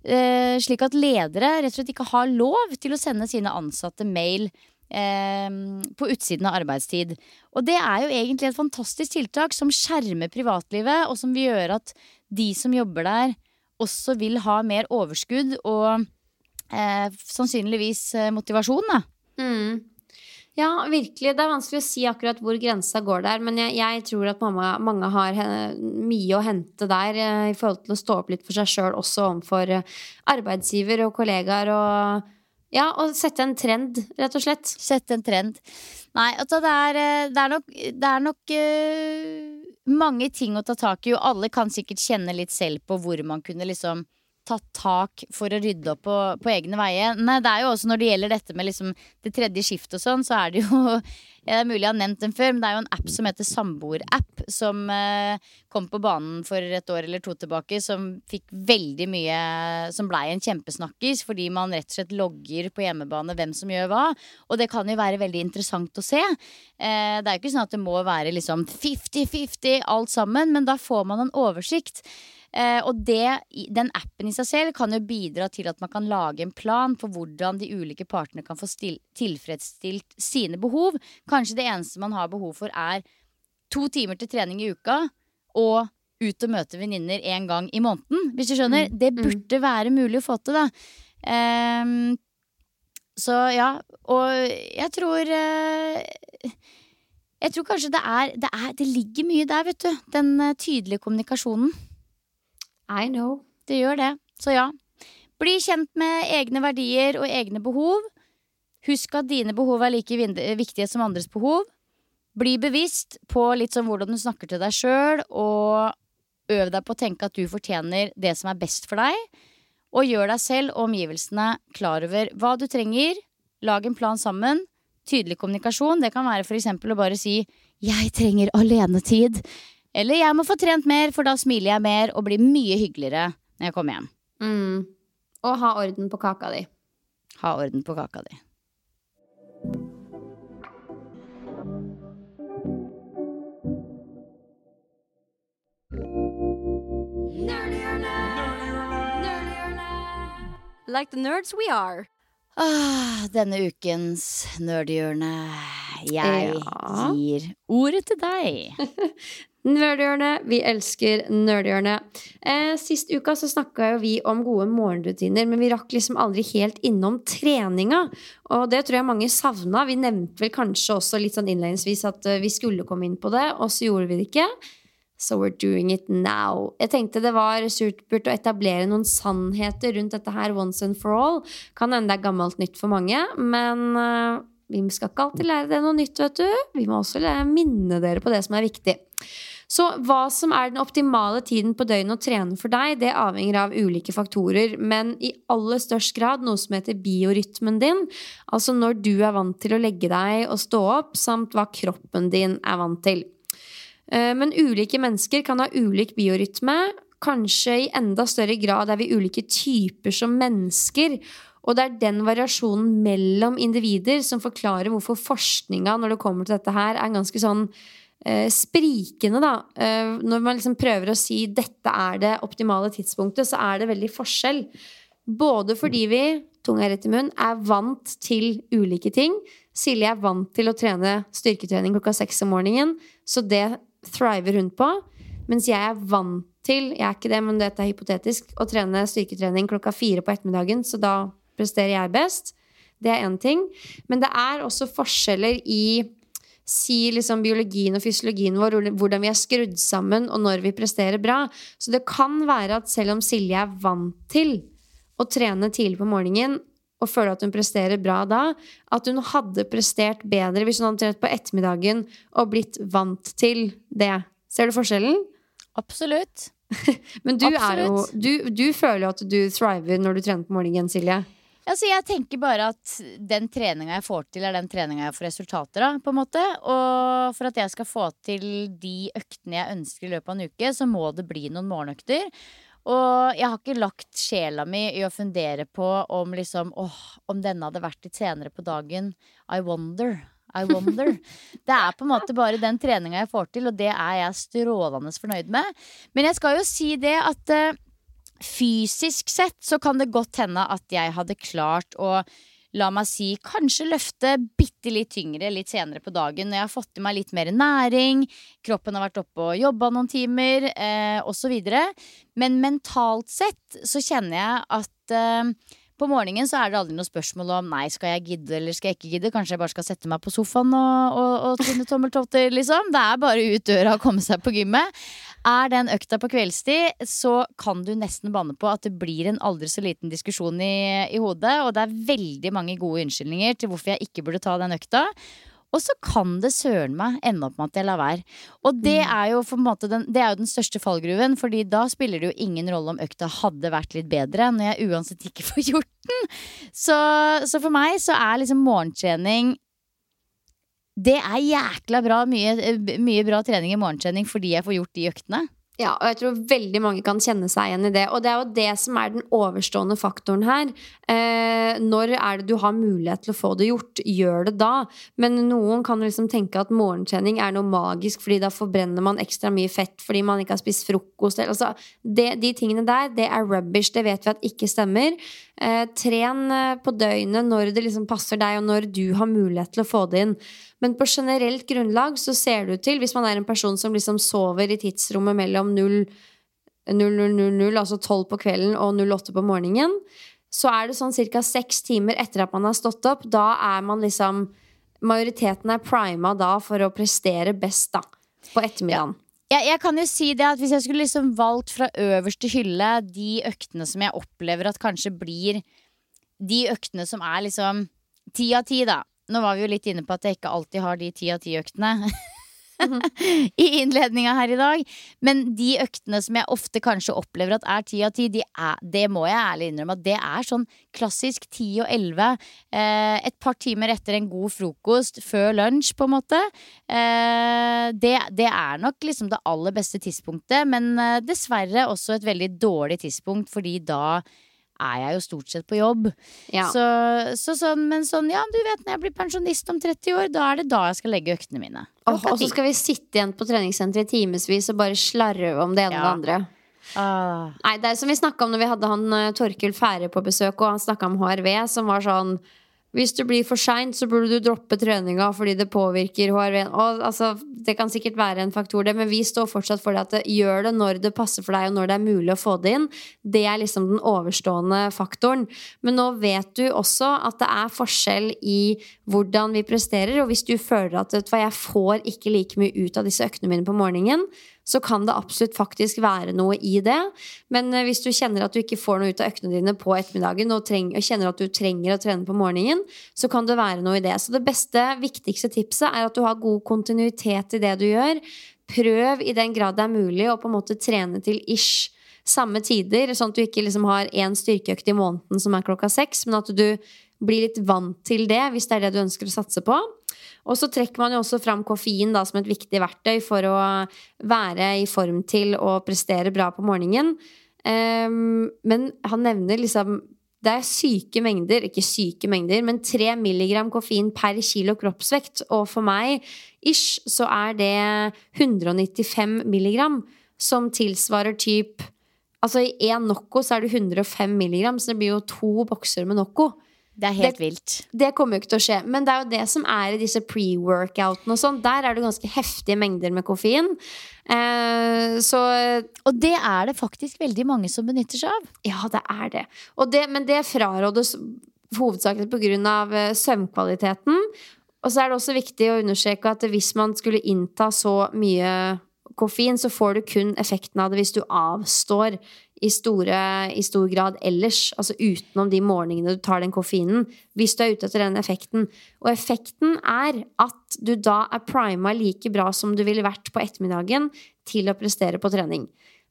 Eh, slik at ledere rett og slett ikke har lov til å sende sine ansatte mail eh, på utsiden av arbeidstid. Og det er jo egentlig et fantastisk tiltak som skjermer privatlivet, og som vil gjøre at de som jobber der, også vil ha mer overskudd og eh, sannsynligvis eh, motivasjon, da. Mm. Ja, virkelig. Det er vanskelig å si akkurat hvor grensa går der. Men jeg, jeg tror at mamma, mange har mye å hente der eh, i forhold til å stå opp litt for seg sjøl, også overfor eh, arbeidsgiver og kollegaer. Og, ja, og sette en trend, rett og slett. Sette en trend. Nei, altså det er, eh, det er nok, det er nok uh, mange ting å ta tak i, og alle kan sikkert kjenne litt selv på hvor man kunne liksom tatt tak for å rydde opp på, på egne veier. Nei, det er jo også når det gjelder dette med liksom det tredje skiftet og sånn, så er det jo *laughs* Det er mulig jeg har nevnt den før, men det er jo en app som heter Samboerapp, som eh, kom på banen for et år eller to tilbake, som fikk veldig mye Som blei en kjempesnakkis, fordi man rett og slett logger på hjemmebane hvem som gjør hva. Og det kan jo være veldig interessant å se. Eh, det er jo ikke sånn at det må være liksom 50-50 alt sammen, men da får man en oversikt. Eh, og det, den appen i seg selv kan jo bidra til at man kan lage en plan for hvordan de ulike partene kan få tilfredsstilt sine behov. Kanskje det eneste man har behov for, er to timer til trening i uka og ut og møte venninner en gang i måneden. Hvis du skjønner. Det burde være mulig å få til, da. Ehm, så ja, og jeg tror eh, Jeg tror kanskje det er, det er Det ligger mye der, vet du. Den eh, tydelige kommunikasjonen. I know. Det gjør det. Så ja. Bli kjent med egne verdier og egne behov. Husk at dine behov er like viktige som andres behov. Bli bevisst på litt sånn hvordan du snakker til deg sjøl, og øv deg på å tenke at du fortjener det som er best for deg. Og gjør deg selv og omgivelsene klar over hva du trenger. Lag en plan sammen. Tydelig kommunikasjon. Det kan være f.eks. å bare si 'jeg trenger alenetid'. Eller 'jeg må få trent mer, for da smiler jeg mer og blir mye hyggeligere når jeg kommer hjem'. Mm. Og ha orden på kaka di. Ha orden på kaka di. Like the nerds we are. Ah, denne ukens nerdhjørne. Jeg Ja. gir ordet til deg. *laughs* Nerdhjørnet. Vi elsker nerdhjørnet. Eh, sist uka så snakka jo vi om gode morgenrutiner, men vi rakk liksom aldri helt innom treninga. Og det tror jeg mange savna. Vi nevnte vel kanskje også litt sånn innledningsvis at eh, vi skulle komme inn på det, og så gjorde vi det ikke. So we're doing it now. Jeg tenkte det var supert å etablere noen sannheter rundt dette her once and for all. Kan hende det er gammelt nytt for mange, men eh, vi skal ikke alltid lære det noe nytt, vet du. Vi må også minne dere på det som er viktig. Så hva som er den optimale tiden på døgnet å trene for deg, det avhenger av ulike faktorer, men i aller størst grad noe som heter biorytmen din. Altså når du er vant til å legge deg og stå opp, samt hva kroppen din er vant til. Eh, Men ulike mennesker kan ha ulik biorytme. Kanskje i enda større grad er vi ulike typer som mennesker. Og det er den variasjonen mellom individer som forklarer hvorfor forskninga når det kommer til dette her, er ganske sånn sprikende, da. Eh, når man liksom prøver å si dette er det optimale tidspunktet, så er det veldig forskjell. Både fordi vi, tunga rett i munn, er vant til ulike ting. Silje er vant til å trene styrketrening klokka seks om morgenen, så det thriver hun på. Mens jeg er vant til, jeg er ikke det, men dette er hypotetisk, å trene styrketrening klokka fire på ettermiddagen, så da presterer jeg best. Det er én ting. Men det er også forskjeller i si liksom biologien og fysiologien vår, hvordan vi er skrudd sammen, og når vi presterer bra. Så det kan være at selv om Silje er vant til å trene tidlig på morgenen, og føler at hun presterer bra da, at hun hadde prestert bedre hvis hun hadde trent på ettermiddagen og blitt vant til det. Ser du forskjellen? Absolutt. *laughs* Men du, er jo, du, du føler jo at du thriver når du trener på morgenen, Silje. Altså, jeg tenker bare at den treninga jeg får til, er den treninga jeg får resultater av. på en måte Og for at jeg skal få til de øktene jeg ønsker i løpet av en uke, så må det bli noen morgenøkter. Og jeg har ikke lagt sjela mi i å fundere på om liksom åh, om denne hadde vært litt senere på dagen. I wonder. I wonder. *laughs* Det er på en måte bare den treninga jeg får til, og det er jeg strålende fornøyd med. Men jeg skal jo si det at eh, fysisk sett så kan det godt hende at jeg hadde klart å la meg si, kanskje løfte bitte litt tyngre litt senere på dagen når jeg har fått i meg litt mer næring, kroppen har vært oppe og jobba noen timer, eh, osv. Men mentalt sett så kjenner jeg at eh, på morgenen så er det aldri noe spørsmål om nei, skal jeg gidde eller skal jeg ikke gidde. Kanskje jeg bare skal sette meg på sofaen og, og, og tvinne tommeltotter, liksom. Det er bare ut døra og komme seg på gymmet. Er den økta på kveldstid, så kan du nesten banne på at det blir en aldri så liten diskusjon i, i hodet. Og det er veldig mange gode unnskyldninger til hvorfor jeg ikke burde ta den økta. Og så kan det søren meg ende opp med at jeg lar være. Og det Mm. er jo den, det er jo den største fallgruven, Fordi da spiller det jo ingen rolle om økta hadde vært litt bedre, når jeg uansett ikke *laughs* får gjort den. Så, så for meg så er liksom morgentrening Det er jækla bra, mye, mye bra trening i morgentrening fordi jeg får gjort de øktene. Ja, og jeg tror veldig mange kan kjenne seg igjen i det. Og det er jo det som er den overstående faktoren her. Eh, når er det du har mulighet til å få det gjort? Gjør det da. Men noen kan liksom tenke at morgentrening er noe magisk, fordi da forbrenner man ekstra mye fett fordi man ikke har spist frokost. Altså, det, de tingene der, det er rubbish. Det vet vi at ikke stemmer. Eh, tren eh, på døgnet når det liksom passer deg, og når du har mulighet til å få det inn. Men på generelt grunnlag så ser ut til, hvis man er en person som liksom sover i tidsrommet mellom 0, 0000, altså 12 på kvelden, og 08 på morgenen, så er det sånn ca. seks timer etter at man har stått opp. Da er man liksom Majoriteten er prima da for å prestere best, da. På ettermiddagen. Jeg, jeg kan jo si det at Hvis jeg skulle liksom valgt fra øverste hylle de øktene som jeg opplever at kanskje blir de øktene som er liksom ti av ti, da. Nå var vi jo litt inne på at jeg ikke alltid har de ti av ti-øktene. *laughs* *laughs* I innledninga her i dag. Men de øktene som jeg ofte kanskje opplever at er ti av ti, de det må jeg ærlig innrømme at det er sånn klassisk ti og elleve. Eh, et par timer etter en god frokost, før lunsj, på en måte. Eh, det, det er nok liksom det aller beste tidspunktet, men eh, dessverre også et veldig dårlig tidspunkt, fordi da er jeg jo stort sett på jobb. Ja. Så, så sånn, men sånn, ja, du vet når jeg blir pensjonist om 30 år, da er det da jeg skal legge øktene mine. Oh, og så skal vi sitte igjen på treningssenteret i timevis og bare slarve om det ene og det andre. Ah. Nei, det er som vi snakka om når vi hadde han Torkild Torkil Fære på besøk, og han snakka om HRV, som var sånn hvis du blir for seint, så burde du droppe treninga fordi det påvirker HRV-en. altså, det kan sikkert være en faktor, det, men vi står fortsatt for det at det, gjør det når det passer for deg, og når det er mulig å få det inn. Det er liksom den overstående faktoren. Men nå vet du også at det er forskjell i hvordan vi presterer, og hvis du føler at vet du jeg får ikke like mye ut av disse øktene mine på morgenen, så kan det absolutt faktisk være noe i det. Men eh, hvis du kjenner at du ikke får noe ut av øktene dine på ettermiddagen, og, treng, og kjenner at du trenger å trene på morgenen, så kan det være noe i det. Så det beste, viktigste tipset er at du har god kontinuitet i det du gjør. Prøv i den grad det er mulig å på en måte trene til ish samme tider, sånn at du ikke liksom har én styrkeøkt i måneden som er klokka seks, men at du blir litt vant til det hvis det er det du ønsker å satse på. Og så trekker man jo også fram koffein da, som et viktig verktøy for å være i form til å prestere bra på morgenen. Um, men han nevner liksom det er syke mengder, ikke syke mengder, men 3 milligram koffein per kilo kroppsvekt. Og for meg, ish, så er det 195 milligram, som tilsvarer typ Altså i én Nocco så er det 105 milligram, så det blir jo to bokser med Nocco. Det er helt vilt. Det kommer jo ikke til å skje. Men det er jo det som er i disse pre-workoutene og sånn. Der er det ganske heftige mengder med koffein. Eh, så Og det er det faktisk veldig mange som benytter seg av. ja, det er det. Det men det frarådes hovedsakelig pga. søvnkvaliteten. Og så er det også viktig å understreke at hvis man skulle innta så mye koffein, så får du kun effekten av det hvis du avstår i, store, i stor grad ellers. Altså utenom de morgenene du tar den koffeinen. Hvis du er ute etter den effekten. Og effekten er at du da er prima like bra som du ville vært på ettermiddagen til å prestere på trening.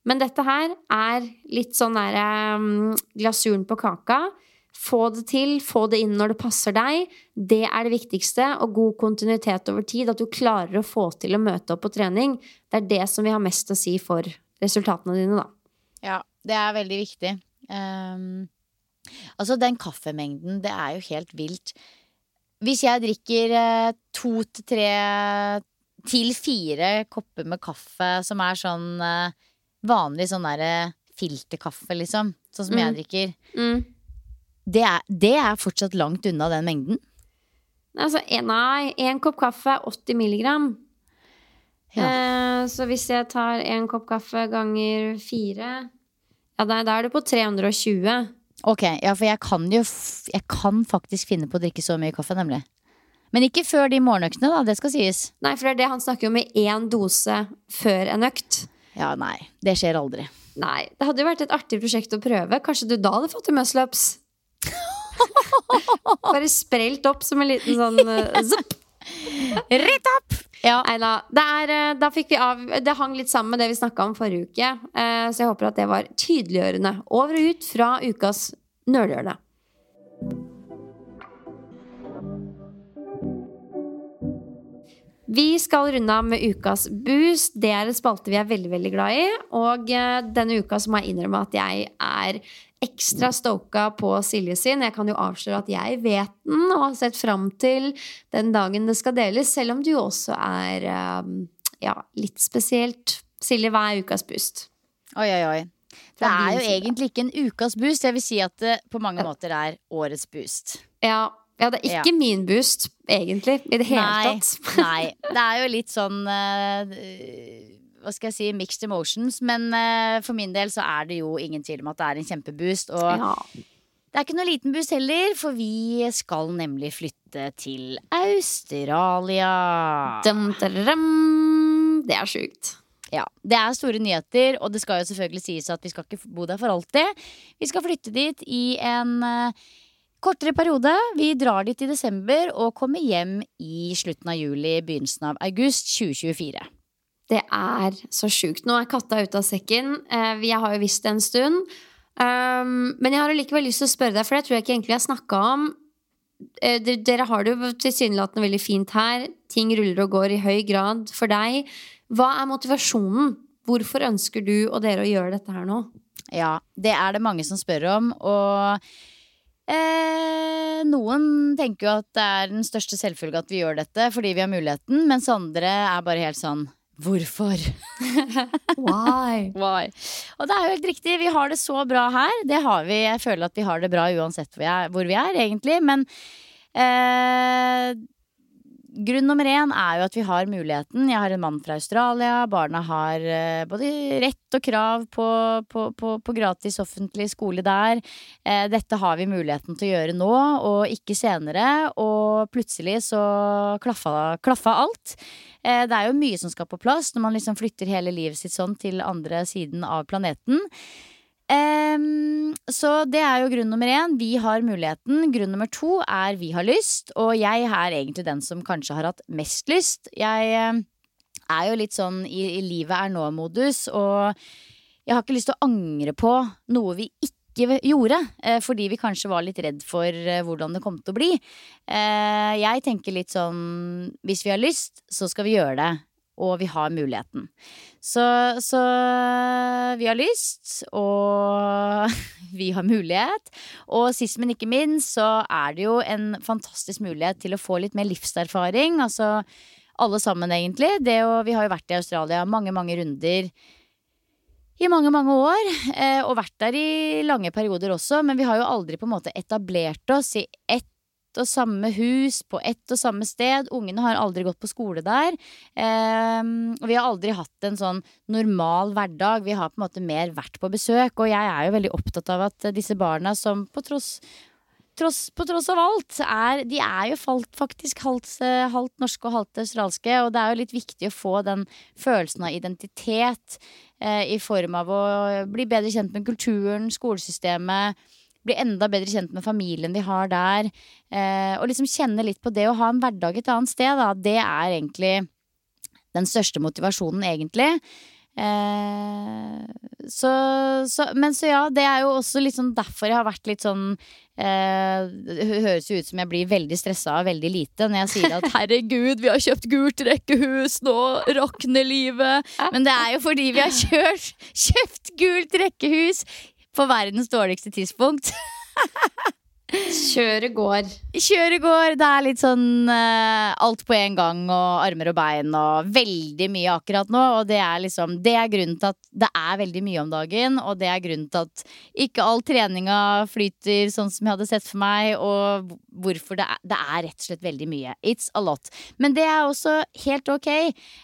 Men dette her er litt sånn der um, glasuren på kaka. Få det til, få det inn når det passer deg. Det er det viktigste. Og god kontinuitet over tid. At du klarer å få til å møte opp på trening. Det er det som vil ha mest å si for resultatene dine, da. Ja, det er veldig viktig. Um, altså, den kaffemengden, det er jo helt vilt. Hvis jeg drikker eh, to til tre til fire kopper med kaffe som er sånn eh, vanlig sånn derre filterkaffe, liksom, sånn som jeg Mm. drikker, Mm. det er, det er fortsatt langt unna den mengden. Altså, en- nei, én kopp kaffe er 80 milligram. Ja. Eh, så hvis jeg tar én kopp kaffe ganger fire Ja, da, da er du på 320. Ok, ja, for jeg kan jo Jeg kan faktisk finne på å drikke så mye kaffe, nemlig. Men ikke før de morgenøktene, da. Det skal sies. Nei, for det er det han snakker om med én dose før en økt. Ja, nei. Det skjer aldri. Nei, det hadde jo vært et artig prosjekt å prøve. Kanskje du da hadde fått til muscle-ups? *laughs* Bare sprelt opp som en liten sånn *laughs* uh, zup. Rett opp! Ja. Nei da. Det, er, eh, da fikk vi av Det hang litt sammen med det vi snakka om forrige uke. eh, så jeg håper at det var tydeliggjørende. Over og ut fra ukas nølehjørne. Vi skal runde av med ukas boost. Det er en spalte vi er veldig veldig glad i. Og eh, denne uka så må jeg innrømme at jeg er ekstra stoka på Silje sin. Jeg kan jo avsløre at jeg vet den og har sett fram til den dagen det skal deles, selv om du jo også er eh, ja, litt spesielt. Silje, hva er ukas boost? Oi, oi, oi. Det er jo egentlig ikke en ukas boost. Jeg vil si at det på mange måter er årets boost. Ja, ja det er ikke min boost, egentlig, i det hele Nei, tatt. *laughs* nei. Det er jo litt sånn uh, Hva skal jeg si, mixed emotions. Men uh, for min del så er det jo ingen tvil om at det er en kjempeboost. Og Ja. det er ikke noe liten boost heller, for vi skal nemlig flytte til Australia. Dum, dum, Det er sjukt. Ja, Det er store nyheter, og det skal jo selvfølgelig sies at vi skal ikke bo der for alltid. Vi skal flytte dit i en eh, kortere periode. Vi drar dit i desember og kommer hjem i slutten av juli, begynnelsen av august 2024. Det er så sjukt. Nå er katta ute av sekken. Eh, Jeg har jo visst det en stund. Um, men jeg har allikevel lyst til å spørre deg, for det tror jeg ikke egentlig jeg har snakka om. Eh, Dere har det jo tilsynelatende veldig fint her. Ting ruller og går i høy grad for deg. Hva er motivasjonen? Hvorfor ønsker du og dere å gjøre dette her nå? Ja, det er det mange som spør om, og eh, noen tenker jo at det er den største selvfølge at vi gjør dette fordi vi har muligheten, mens andre er bare helt sånn Hvorfor? *laughs* Why? Why? Og det er jo helt riktig, vi har det så bra her. Det har vi. Jeg føler at vi har det bra uansett hvor vi er, hvor vi er egentlig. Men eh, grunn nummer én er jo at vi har muligheten. Jeg har en mann fra Australia. Barna har eh, både rett og krav på, på, på, på gratis offentlig skole der. Eh, dette har vi muligheten til å gjøre nå, og ikke senere. Og plutselig så klaffa, klaffa alt. Eh, det er jo mye som skal på plass når man liksom flytter hele livet sitt sånn til andre siden av planeten. Ehm, så det er jo grunn nummer én. Vi har muligheten. Grunn nummer to er vi har lyst. Og jeg er egentlig den som kanskje har hatt mest lyst. Jeg er jo litt sånn i, i livet er nå-modus, og jeg har ikke lyst til å angre på noe vi ikke gjorde, eh, fordi vi kanskje var litt redd for eh, hvordan det kom til å bli. Eh, jeg tenker litt sånn hvis vi har lyst, så skal vi gjøre det. Og vi har muligheten. Så, så vi har lyst, og *laughs* vi har mulighet. Og sist, men ikke minst, så er det jo en fantastisk mulighet til å få litt mer livserfaring. Altså alle sammen, egentlig. Det å, vi har jo vært i Australia mange, mange runder i mange, mange år. Eh, og vært der i lange perioder også. Men vi har jo aldri på en måte etablert oss i ett og samme hus på ett og samme sted. Ungene har aldri gått på skole der. Eh, og vi har aldri hatt en sånn normal hverdag. Vi har på en måte mer vært på besøk. Og jeg er jo veldig opptatt av at disse barna som på tross Tross, på tross av alt, er, de er jo faktisk halvt, halvt norske og halvt australske. Og det er jo litt viktig å få den følelsen av identitet eh, i form av å bli bedre kjent med kulturen, skolesystemet. Bli enda bedre kjent med familien de har der. Eh, og liksom kjenne litt på det å ha en hverdag et annet sted. Da. Det er egentlig den største motivasjonen, egentlig. Eh, så, så, men så ja, det er jo også litt sånn derfor jeg har vært litt sånn eh, Det høres jo ut som jeg blir veldig stressa av veldig lite når jeg sier at *laughs* herregud, vi har kjøpt gult rekkehus, nå rakner livet. *laughs* Men det er jo fordi vi har kjørt, kjøpt gult rekkehus på verdens dårligste tidspunkt. *laughs* Kjøret går. Kjøret går. Det er litt sånn uh, alt på en gang og armer og bein og veldig mye akkurat nå. Og det er liksom Det er grunnen til at det er veldig mye om dagen, og det er grunnen til at ikke all treninga flyter sånn som jeg hadde sett for meg, og hvorfor det er, det er rett og slett veldig mye. It's a lot. Men det er også helt ok.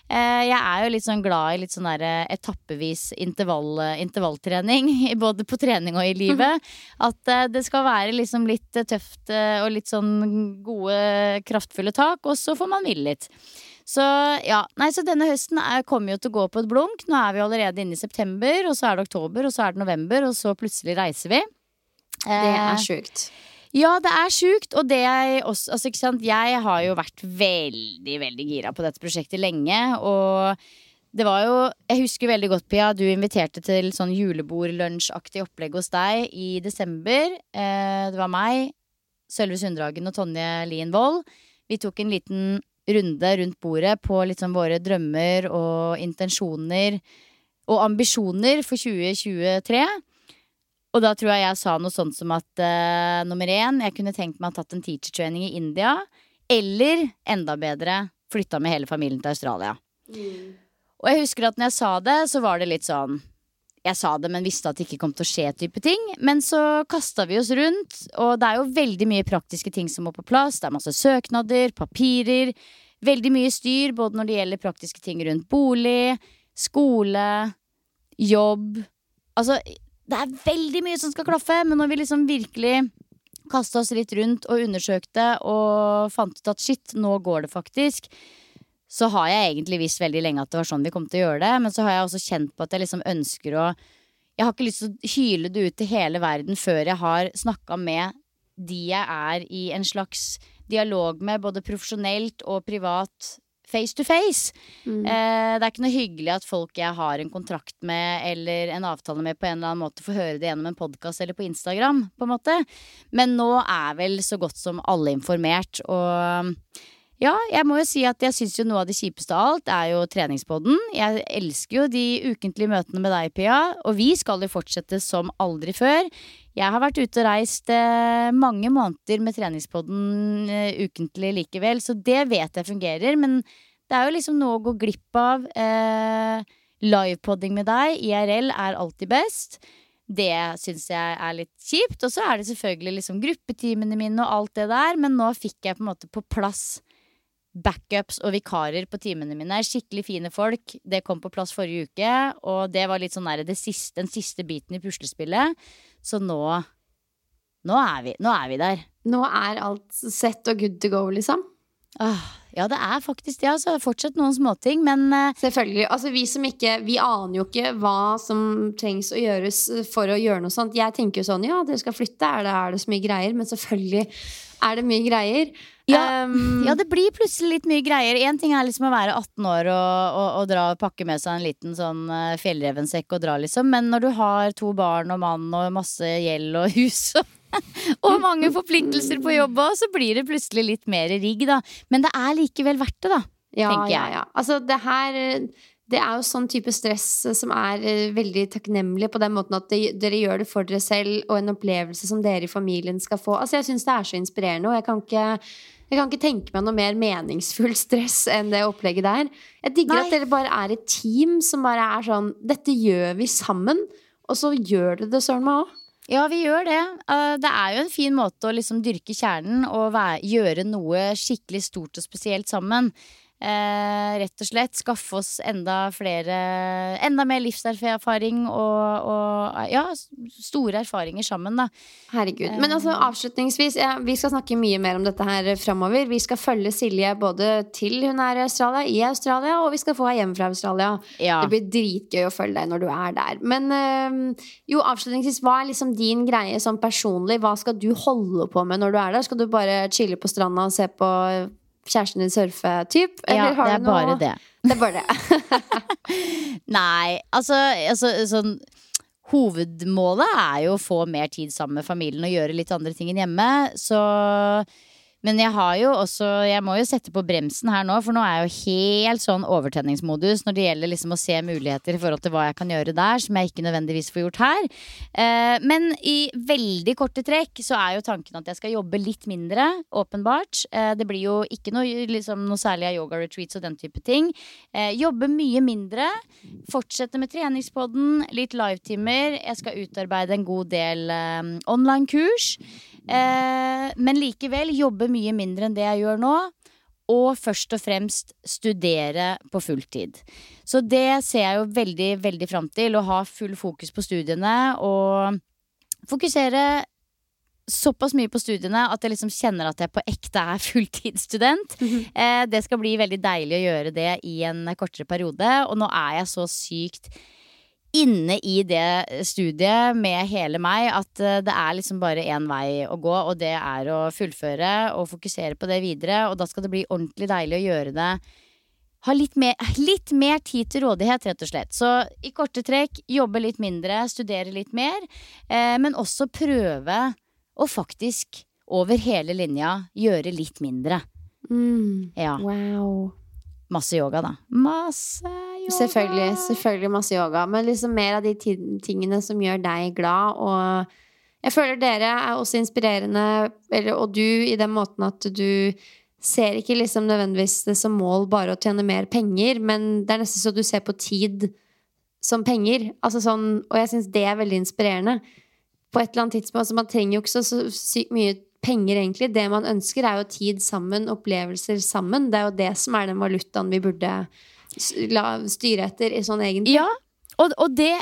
Uh, jeg er jo litt sånn glad i litt sånn der eh, etappevis intervall, intervalltrening, *laughs* både på trening og i livet. *laughs* At uh, det skal være liksom litt eh, tøft eh, og litt sånn gode, kraftfulle tak, og så får man hvile litt. Så ja, nei, så denne høsten er, kommer jo til å gå på et blunk. Nå er vi allerede inne i september, og så er det oktober, og så er det november, og så plutselig reiser vi. Det er Eh, sjukt. ja, det er sjukt, og det jeg også Altså, ikke sant, jeg har jo vært veldig, veldig gira på dette prosjektet lenge, og det var jo Jeg husker veldig godt, Pia, du inviterte til sånn julebordlunsjaktig opplegg hos deg i desember. Eh, det var meg, Sølve Sunddragen og Tonje Lien Wold. Vi tok en liten runde rundt bordet på sånn våre drømmer og intensjoner og ambisjoner for 2023. Og da tror jeg jeg sa noe sånt som at eh, nummer én, jeg kunne tenkt meg å ha tatt en teacher training i India. Eller enda bedre, flytta med hele familien til Australia. Og jeg husker at når jeg sa det, så var det litt sånn Jeg sa det, men visste at det ikke kom til å skje, type ting. Men så kasta vi oss rundt, og det er jo veldig mye praktiske ting som må på plass. Det er masse søknader, papirer. Veldig mye styr, både når det gjelder praktiske ting rundt bolig, skole, jobb. Altså, det er veldig mye som skal klaffe, men når vi liksom virkelig kasta oss litt rundt og undersøkte og fant ut at shit, nå går det faktisk, så har jeg egentlig visst veldig lenge at det var sånn vi kom til å gjøre det, men så har jeg også kjent på at jeg liksom ønsker å Jeg har ikke lyst til å hyle det ut til hele verden før jeg har snakka med de jeg er i en slags dialog med, både profesjonelt og privat. Face to face. Mm. Eh, det er ikke noe hyggelig at folk jeg har en kontrakt med eller en avtale med, på en eller annen måte får høre det gjennom en podkast eller på Instagram. på en måte Men nå er vel så godt som alle informert. Og ja, jeg må jo si at jeg syns jo noe av det kjipeste av alt er jo treningspodden. Jeg elsker jo de ukentlige møtene med deg, Pia, og vi skal jo fortsette som aldri før. Jeg har vært ute og reist eh, mange måneder med treningspodden eh, ukentlig likevel, så det vet jeg fungerer. Men det er jo liksom noe å gå glipp av. Eh, Livepodding med deg, IRL, er alltid best. Det syns jeg er litt kjipt. Og så er det selvfølgelig liksom gruppetimene mine og alt det der, men nå fikk jeg på en måte på plass backups og vikarer på timene mine. Skikkelig fine folk. Det kom på plass forrige uke, og det var litt sånn der, det siste, den siste biten i puslespillet. Så nå nå er, vi, nå er vi der. Nå er alt set og good to go, liksom. Ah, ja, det er faktisk det. Altså. Fortsatt noen småting, men eh, Selvfølgelig. Altså, vi som ikke Vi aner jo ikke hva som trengs å gjøres for å gjøre noe sånt. Jeg tenker jo sånn ja, dere skal flytte, er det, er det så mye greier? Men selvfølgelig er det mye greier. Ja, Um, *laughs* ja, det blir plutselig litt mye greier. Én ting er liksom å være 18 år og, og, og dra og pakke med seg en liten sånn uh, fjellrevensekk og dra, liksom. Men når du har to barn og mann og masse gjeld og *laughs* hus og, *laughs* og mange forpliktelser på jobb òg, så blir det plutselig litt mer rigg, da. Men det er likevel verdt det, da. ja, tenker jeg. ja, ja. Altså, det her det er jo sånn type stress som er eh, veldig takknemlig på den måten at det, dere gjør det for dere selv, og en opplevelse som dere i familien skal få. Altså, jeg syns det er så inspirerende, og jeg kan ikke jeg kan ikke tenke meg noe mer meningsfull *laughs* stress enn det opplegget der. Jeg digger Nei. at dere bare er et team som bare er sånn Dette gjør vi sammen, og så gjør dere det søren meg òg. Ja, vi gjør det. Uh, det er jo en fin måte å liksom dyrke kjernen og gjøre noe skikkelig stort og spesielt sammen. Eh, rett og slett skaffe oss enda flere Enda mer livserfaring og, og ja, store erfaringer sammen, da. Herregud. Men altså, avslutningsvis, ja, vi skal snakke mye mer om dette her framover. Vi skal følge Silje både til hun er i Australia, i Australia, og vi skal få henne hjem fra Australia. Ja. Det blir dritgøy å følge deg når du er der. Men eh, jo, avslutningsvis, hva er liksom din greie sånn personlig? Hva skal du holde på med når du er der? Skal du bare chille på stranda og se på kjæresten din surfe, typ? ja, *laughs* det er bare det. Det er bare det. Nei, altså, altså sånn Hovedmålet er jo å få mer tid sammen med familien og gjøre litt andre ting enn hjemme. Så Men jeg har jo også Jeg må jo sette på bremsen her nå, for nå er jeg jo helt sånn overtenningsmodus når det gjelder liksom å se muligheter i forhold til hva jeg kan gjøre der, som jeg ikke nødvendigvis får gjort her. Eh, men i veldig korte trekk så er jo tanken at jeg skal jobbe litt mindre, åpenbart. Eh, det blir jo ikke noe, liksom, noe særlig av yoga retreats og den type ting. Eh, jobbe mye mindre. Fortsette med treningspodden, litt livetimer. Jeg skal utarbeide en god del eh, online-kurs. Eh, men likevel jobbe mye mindre enn det jeg gjør nå. Og først og fremst studere på fulltid. Så det ser jeg jo veldig, veldig fram til. Å ha full fokus på studiene og fokusere såpass mye på studiene at jeg liksom kjenner at jeg på ekte er *laughs* fulltidsstudent. *laughs* eh, det skal bli veldig deilig å gjøre det i en kortere periode. Og nå er jeg så sykt inne i det studiet med hele meg at eh, det er liksom bare én vei å gå, og det er å fullføre og fokusere på det videre. Og da skal det bli ordentlig deilig å gjøre det. Ha litt mer, litt mer tid til rådighet, rett og slett. Så i korte trekk jobbe litt mindre, studere litt mer, eh, men også prøve å faktisk over hele linja gjøre litt mindre. Mm. Ja. Wow. Masse yoga, da. Masse yoga. Selvfølgelig, selvfølgelig masse yoga. Men liksom mer av de tingene som gjør deg glad. Og jeg føler dere er også inspirerende, eller, og du, i den måten at du ser ikke liksom nødvendigvis det som mål bare å tjene mer penger, men det er nesten så du ser på tid som penger. Altså sånn, og jeg syns det er veldig inspirerende. På et eller annet tidspunkt, altså Man trenger jo ikke så, sykt mye penger, egentlig. Det man ønsker, er jo tid sammen, opplevelser sammen. Det er jo det som er den valutaen vi burde styre etter sånn egentlig. Ja, og, og det,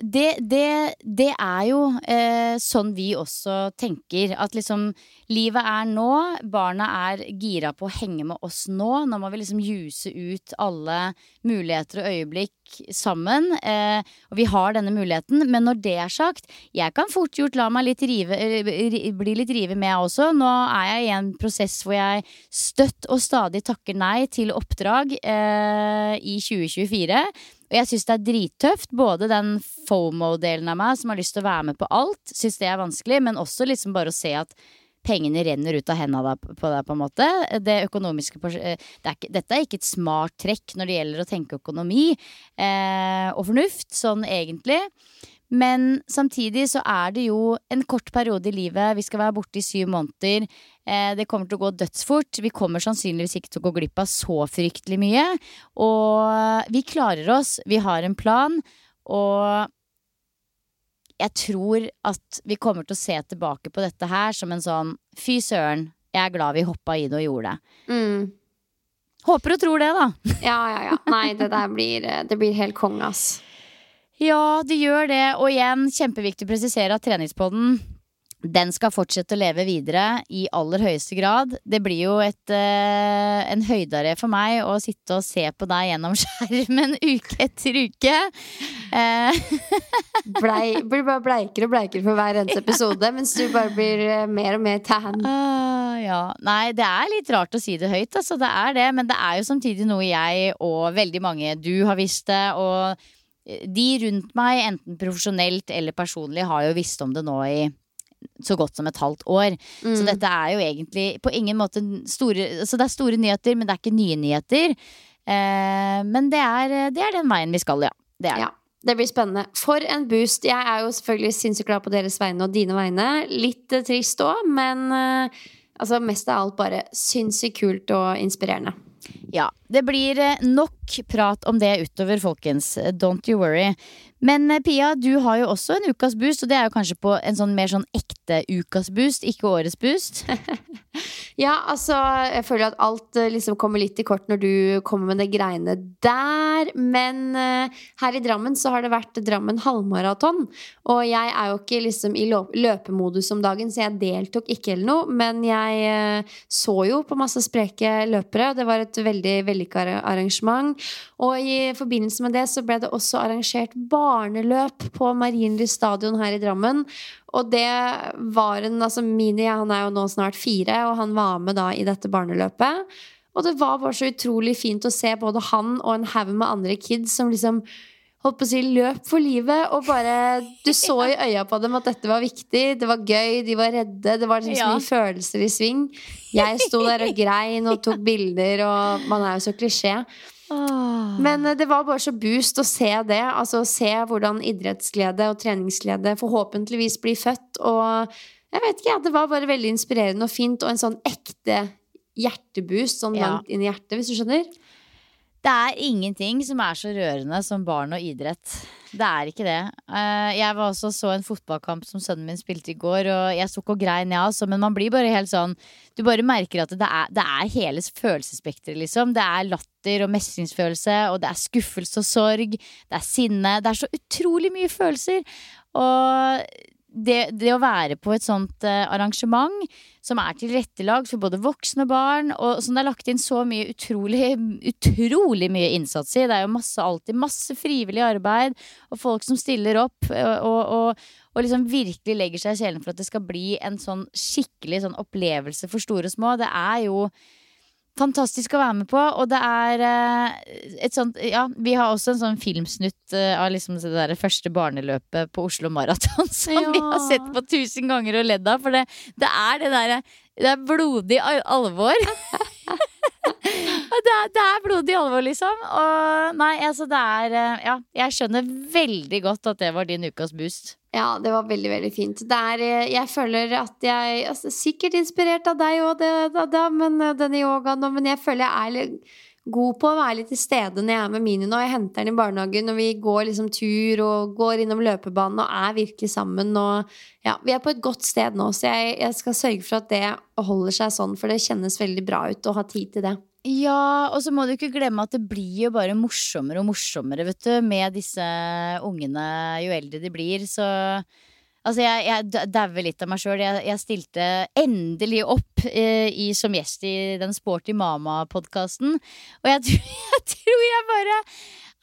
det, det, det er jo eh, sånn vi også tenker. At liksom livet er nå. Barna er gira på å henge med oss nå. Nå må vi liksom juse ut alle muligheter og øyeblikk sammen. Eh, og vi har denne muligheten. Men når det er sagt, jeg kan fort gjort la meg litt rive, eh, bli litt rive med også. Nå er jeg i en prosess hvor jeg støtt og stadig takker nei til oppdrag eh, i 2024. Og jeg syns det er drittøft. Både den FOMO-delen av meg som har lyst til å være med på alt, syns det er vanskelig, men også liksom bare å se at pengene renner ut av hendene på deg, på en måte. Det økonomiske eh, det er ikke, Dette er ikke et smart trekk når det gjelder å tenke økonomi eh, og fornuft, sånn egentlig. Men samtidig så er det jo en kort periode i livet. Vi skal være borte i syv måneder. Eh, det kommer til å gå dødsfort. Vi kommer sannsynligvis ikke til å gå glipp av så fryktelig mye. Og vi klarer oss. Vi har en plan. Og jeg tror at vi kommer til å se tilbake på dette her som en sånn fy søren, jeg er glad vi hoppa i det og gjorde det. Mm. Håper og tror det, da. Ja, ja, ja. Nei, det der blir, det blir helt konge, ass. Ja, det gjør det. Og igjen, kjempeviktig å presisere at treningspodden den skal fortsette å leve videre i aller høyeste grad. Det blir jo et, uh, en høydare for meg å sitte og se på deg gjennom *laughs* skjermen uke etter uke. Uh. *laughs* Blei, blir bare bleikere og bleikere for hver eneste *laughs* episode, mens du bare blir eh, mer og mer tan. Uh, ja. Nei, det er litt rart å si det høyt, altså. Det er det. Men det er jo samtidig noe jeg og veldig mange du har visst det. Og de rundt meg, enten profesjonelt eller personlig, har jo visst om det nå i så godt som et halvt år. Så Mm. dette er jo egentlig på ingen måte store Så det er store nyheter, men det er ikke nye nyheter. Eh, men det er, det er den veien vi skal, ja. Det er det. Ja, det blir spennende. For en boost. Jeg er jo selvfølgelig sinnssykt glad på deres vegne og dine vegne. Litt eh, trist òg, men eh, altså, mest av alt bare sinnssykt kult og inspirerende. Ja, det blir eh, nok prat om det utover, folkens. Don't you worry. Men eh, Pia, du har jo også en ukas boost, og det er jo kanskje på en sånn mer sånn ekte ukas boost, ikke årets boost. *laughs* Ja, altså, jeg føler at alt eh, liksom kommer litt i kort når du kommer med de greiene der. Men uh, her i Drammen så har det vært Drammen halvmaraton. Og jeg er jo ikke liksom i løpemodus om dagen, så jeg deltok ikke eller noe. Men jeg uh, så jo på masse spreke løpere, og det var et veldig vellykka arrangement. Og i forbindelse med det så ble det også arrangert barneløp på Marienlyst stadion her i Drammen. Og det var en altså Mini han er jo nå snart fire, og han var med da i dette barneløpet. Og det var bare så utrolig fint å se både han og en haug med andre kids som liksom holdt på å si løp for livet, og bare Du så i *laughs* øya på dem at dette var viktig, det var gøy, de var redde, det var liksom Ja. mye følelser i sving. Jeg sto der og grein og tok bilder, og man er jo så klisjé. Åh. Men eh, det var bare så boost å se det. Altså å se hvordan idrettsglede og treningsglede forhåpentligvis blir født. Og jeg vet ikke, ja, det var bare veldig inspirerende og fint, og en sånn ekte hjerteboost sånn Ja. langt inn i hjertet, hvis du skjønner. Det er ingenting som er så rørende som barn og idrett. Det er ikke det. Eh, Jeg var også så en fotballkamp som sønnen min spilte i går, og jeg så ikke og grein, jeg også, men man blir bare helt sånn Du bare merker at det er, det er hele følelsesspekteret, liksom. Det er latter og mestringsfølelse, og det er skuffelse og sorg. Det er sinne. Det er så utrolig mye følelser. Og det, det å være på et sånt eh, arrangement som er tilrettelagt for både voksne og barn, og som det er lagt inn så mye utrolig, utrolig mye innsats i. Det er jo masse, alltid masse frivillig arbeid, og folk som stiller opp og, og, og, liksom virkelig legger seg i selen for at det skal bli en sånn skikkelig sånn opplevelse for store og små. Det er jo fantastisk å være med på, og det er eh, et sånt Ja, vi har også en sånn filmsnutt eh, av liksom det der første barneløpet på Oslo Maraton *laughs* som vi har sett på tusen ganger og ledd av, for det, det er det derre Det er blodig alvor. *laughs* Det, er, det er blodig alvor, liksom. Og nei, altså det er eh, Ja, jeg skjønner veldig godt at det var din ukas boost. Ja, det var veldig, veldig fint. Det er, eh, jeg føler at jeg altså, Sikkert inspirert av deg òg, eh, denne yogaen og Men jeg føler jeg er god på å være litt til stede når jeg er med Mini nå. Jeg henter den i barnehagen, og vi går liksom tur og går innom løpebanen og er virkelig sammen. Og ja, vi er på et godt sted nå, så jeg, jeg skal sørge for at det holder seg sånn, for det kjennes veldig bra ut å ha tid til det. Ja, og så må du ikke glemme at det blir jo bare morsommere og morsommere, vet du, med disse ungene jo eldre de blir. Så altså, jeg, jeg dauer litt av meg sjøl. Jeg, jeg stilte endelig opp eh, i, som gjest i den Sporty Mama-podkasten. Og jeg, *laughs* tror- jeg tror jeg bare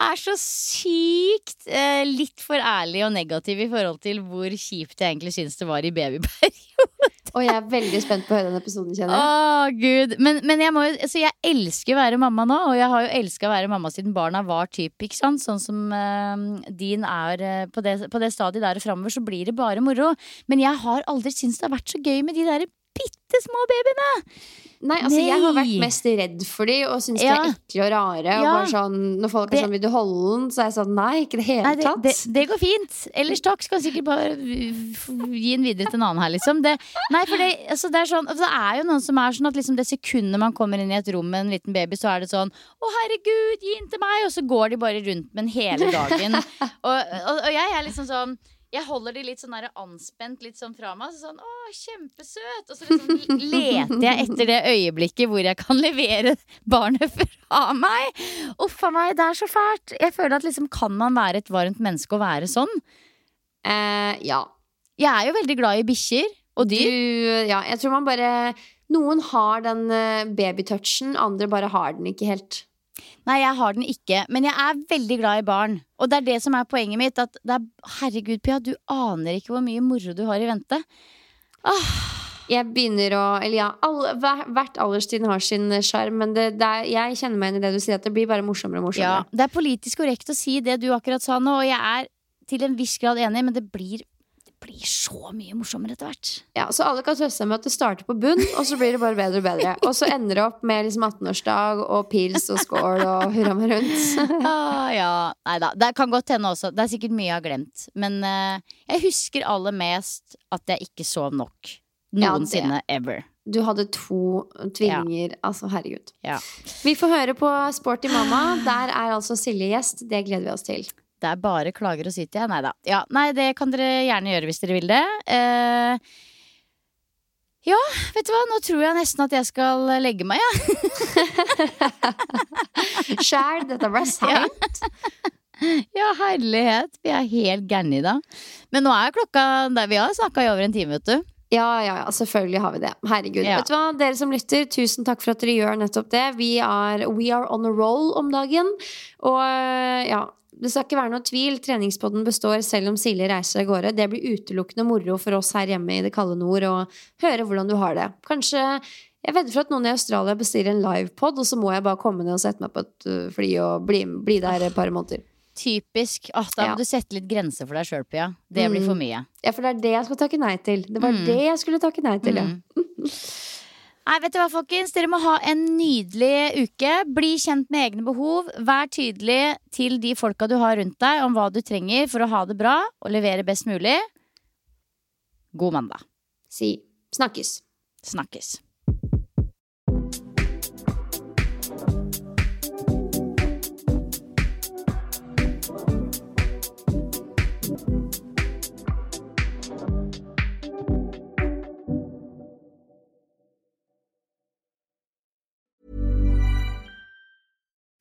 er så sykt eh, litt for ærlig og negativ i forhold til hvor kjipt jeg egentlig syns det var i babyperioden. Og jeg er veldig spent på å høre den episoden, kjenner jeg. Å, gud. Men, men jeg, må, altså, jeg elsker å være mamma nå, og jeg har jo elska å være mamma siden barna var typ, ikke sant? Sånn som uh, din er uh, på, det, på det stadiet der og framover, så blir det bare moro. Men jeg har aldri syntes det har vært så gøy med de der bitte små babyene. Nei, altså jeg har vært mest redd for de og syns Ja. de er ekle og rare. Og Ja. bare sånn, når folk er sånn 'vil du holde den', så er jeg sånn nei, ikke i det hele Nei, det, tatt. det, det går fint. Ellers takk. Skal jeg sikkert bare gi den videre til en annen her, liksom. Det, nei, for det, altså, det, er sånn, altså, det er jo noen som er sånn at liksom, det sekundet man kommer inn i et rom med en liten baby, så er det sånn 'Å, herregud, gi den til meg!' Og så går de bare rundt med den hele dagen. *laughs* og, og, og jeg er liksom sånn jeg holder de litt sånn der anspent litt sånn fra meg. Så sånn, å, kjempesøt Og så liksom leter jeg etter det øyeblikket hvor jeg kan levere barnet *laughs* fra meg. Uff a meg, det er så fælt. Jeg føler at liksom, kan man være et varmt menneske og være sånn? Eh, ja. Jeg er jo veldig glad i bikkjer og Du, dyr. ja. Jeg tror man bare Noen har den eh, babytouchen, andre bare har den ikke helt. Nei, jeg har den ikke, men jeg er veldig glad i barn. Og det er det som er poenget mitt. At det er, herregud, Pia, du aner ikke hvor mye moro du har i vente. Jeg begynner å Eller ja, all, hver, hvert alderstrinn har sin sjarm, men det, det er, jeg kjenner meg igjen i det du sier, at det blir bare morsommere og Ja, morsommere. det er politisk korrekt å si det du akkurat sa nå, og jeg er til en viss grad enig, men det blir, blir så mye morsommere etter hvert. Ja, så alle kan trøste seg med at det starter på bunn, og så blir det bare bedre og bedre. *laughs* Og så ender det opp med liksom 18-årsdag og pils og skål og hurra meg rundt. *laughs* Ah, ja, nei da. Det kan godt hende også. Det er sikkert mye jeg har glemt. Men uh, jeg husker aller mest at jeg ikke sov nok. Ja, Noensinne ever. Du hadde to tvillinger. Altså, herregud. Ja. Vi får høre på Sporty mamma. Der er altså Silje gjest. Det gleder vi oss til. Det er bare klager og til, jeg. Nei da. Ja, nei, det kan dere gjerne gjøre hvis dere vil det. Eh, ja, vet du hva, nå tror jeg nesten at jeg skal legge meg, jeg. *laughs* Sjæl, dette ble *laughs* seint. Ja, herlighet. Vi er helt gærne i dag. Men nå er klokka der Vi har snakka i over en time, vet du. Ja, ja, ja, selvfølgelig har vi det. Herregud. Ja. Vet du hva, dere som lytter, tusen takk for at dere gjør nettopp det. Vi er, we are on a roll om dagen. Og øh, ja, det skal ikke være noe tvil. Treningspodden består selv om Silje reiser av gårde. Det blir utelukkende moro for oss her hjemme i det kalde nord å høre hvordan du har det. Kanskje jeg vedder for at noen i Australia bestiller en livepod, og så må jeg bare komme ned og sette meg på et øh, fly og bli, bli der et par måneder. Typisk. Åh, da Ja. må du sette litt grenser for deg sjøl, Pia. Det blir Mm. for mye. Ja, for det er det jeg skal takke nei til. Det var Mm. det jeg skulle takke nei til, ja. Mm. Nei, vet du hva, folkens? Dere må ha en nydelig uke. Bli kjent med egne behov. Vær tydelig til de folka du har rundt deg om hva du trenger for å ha det bra og levere best mulig. God mandag. Si snakkes. Snakkes.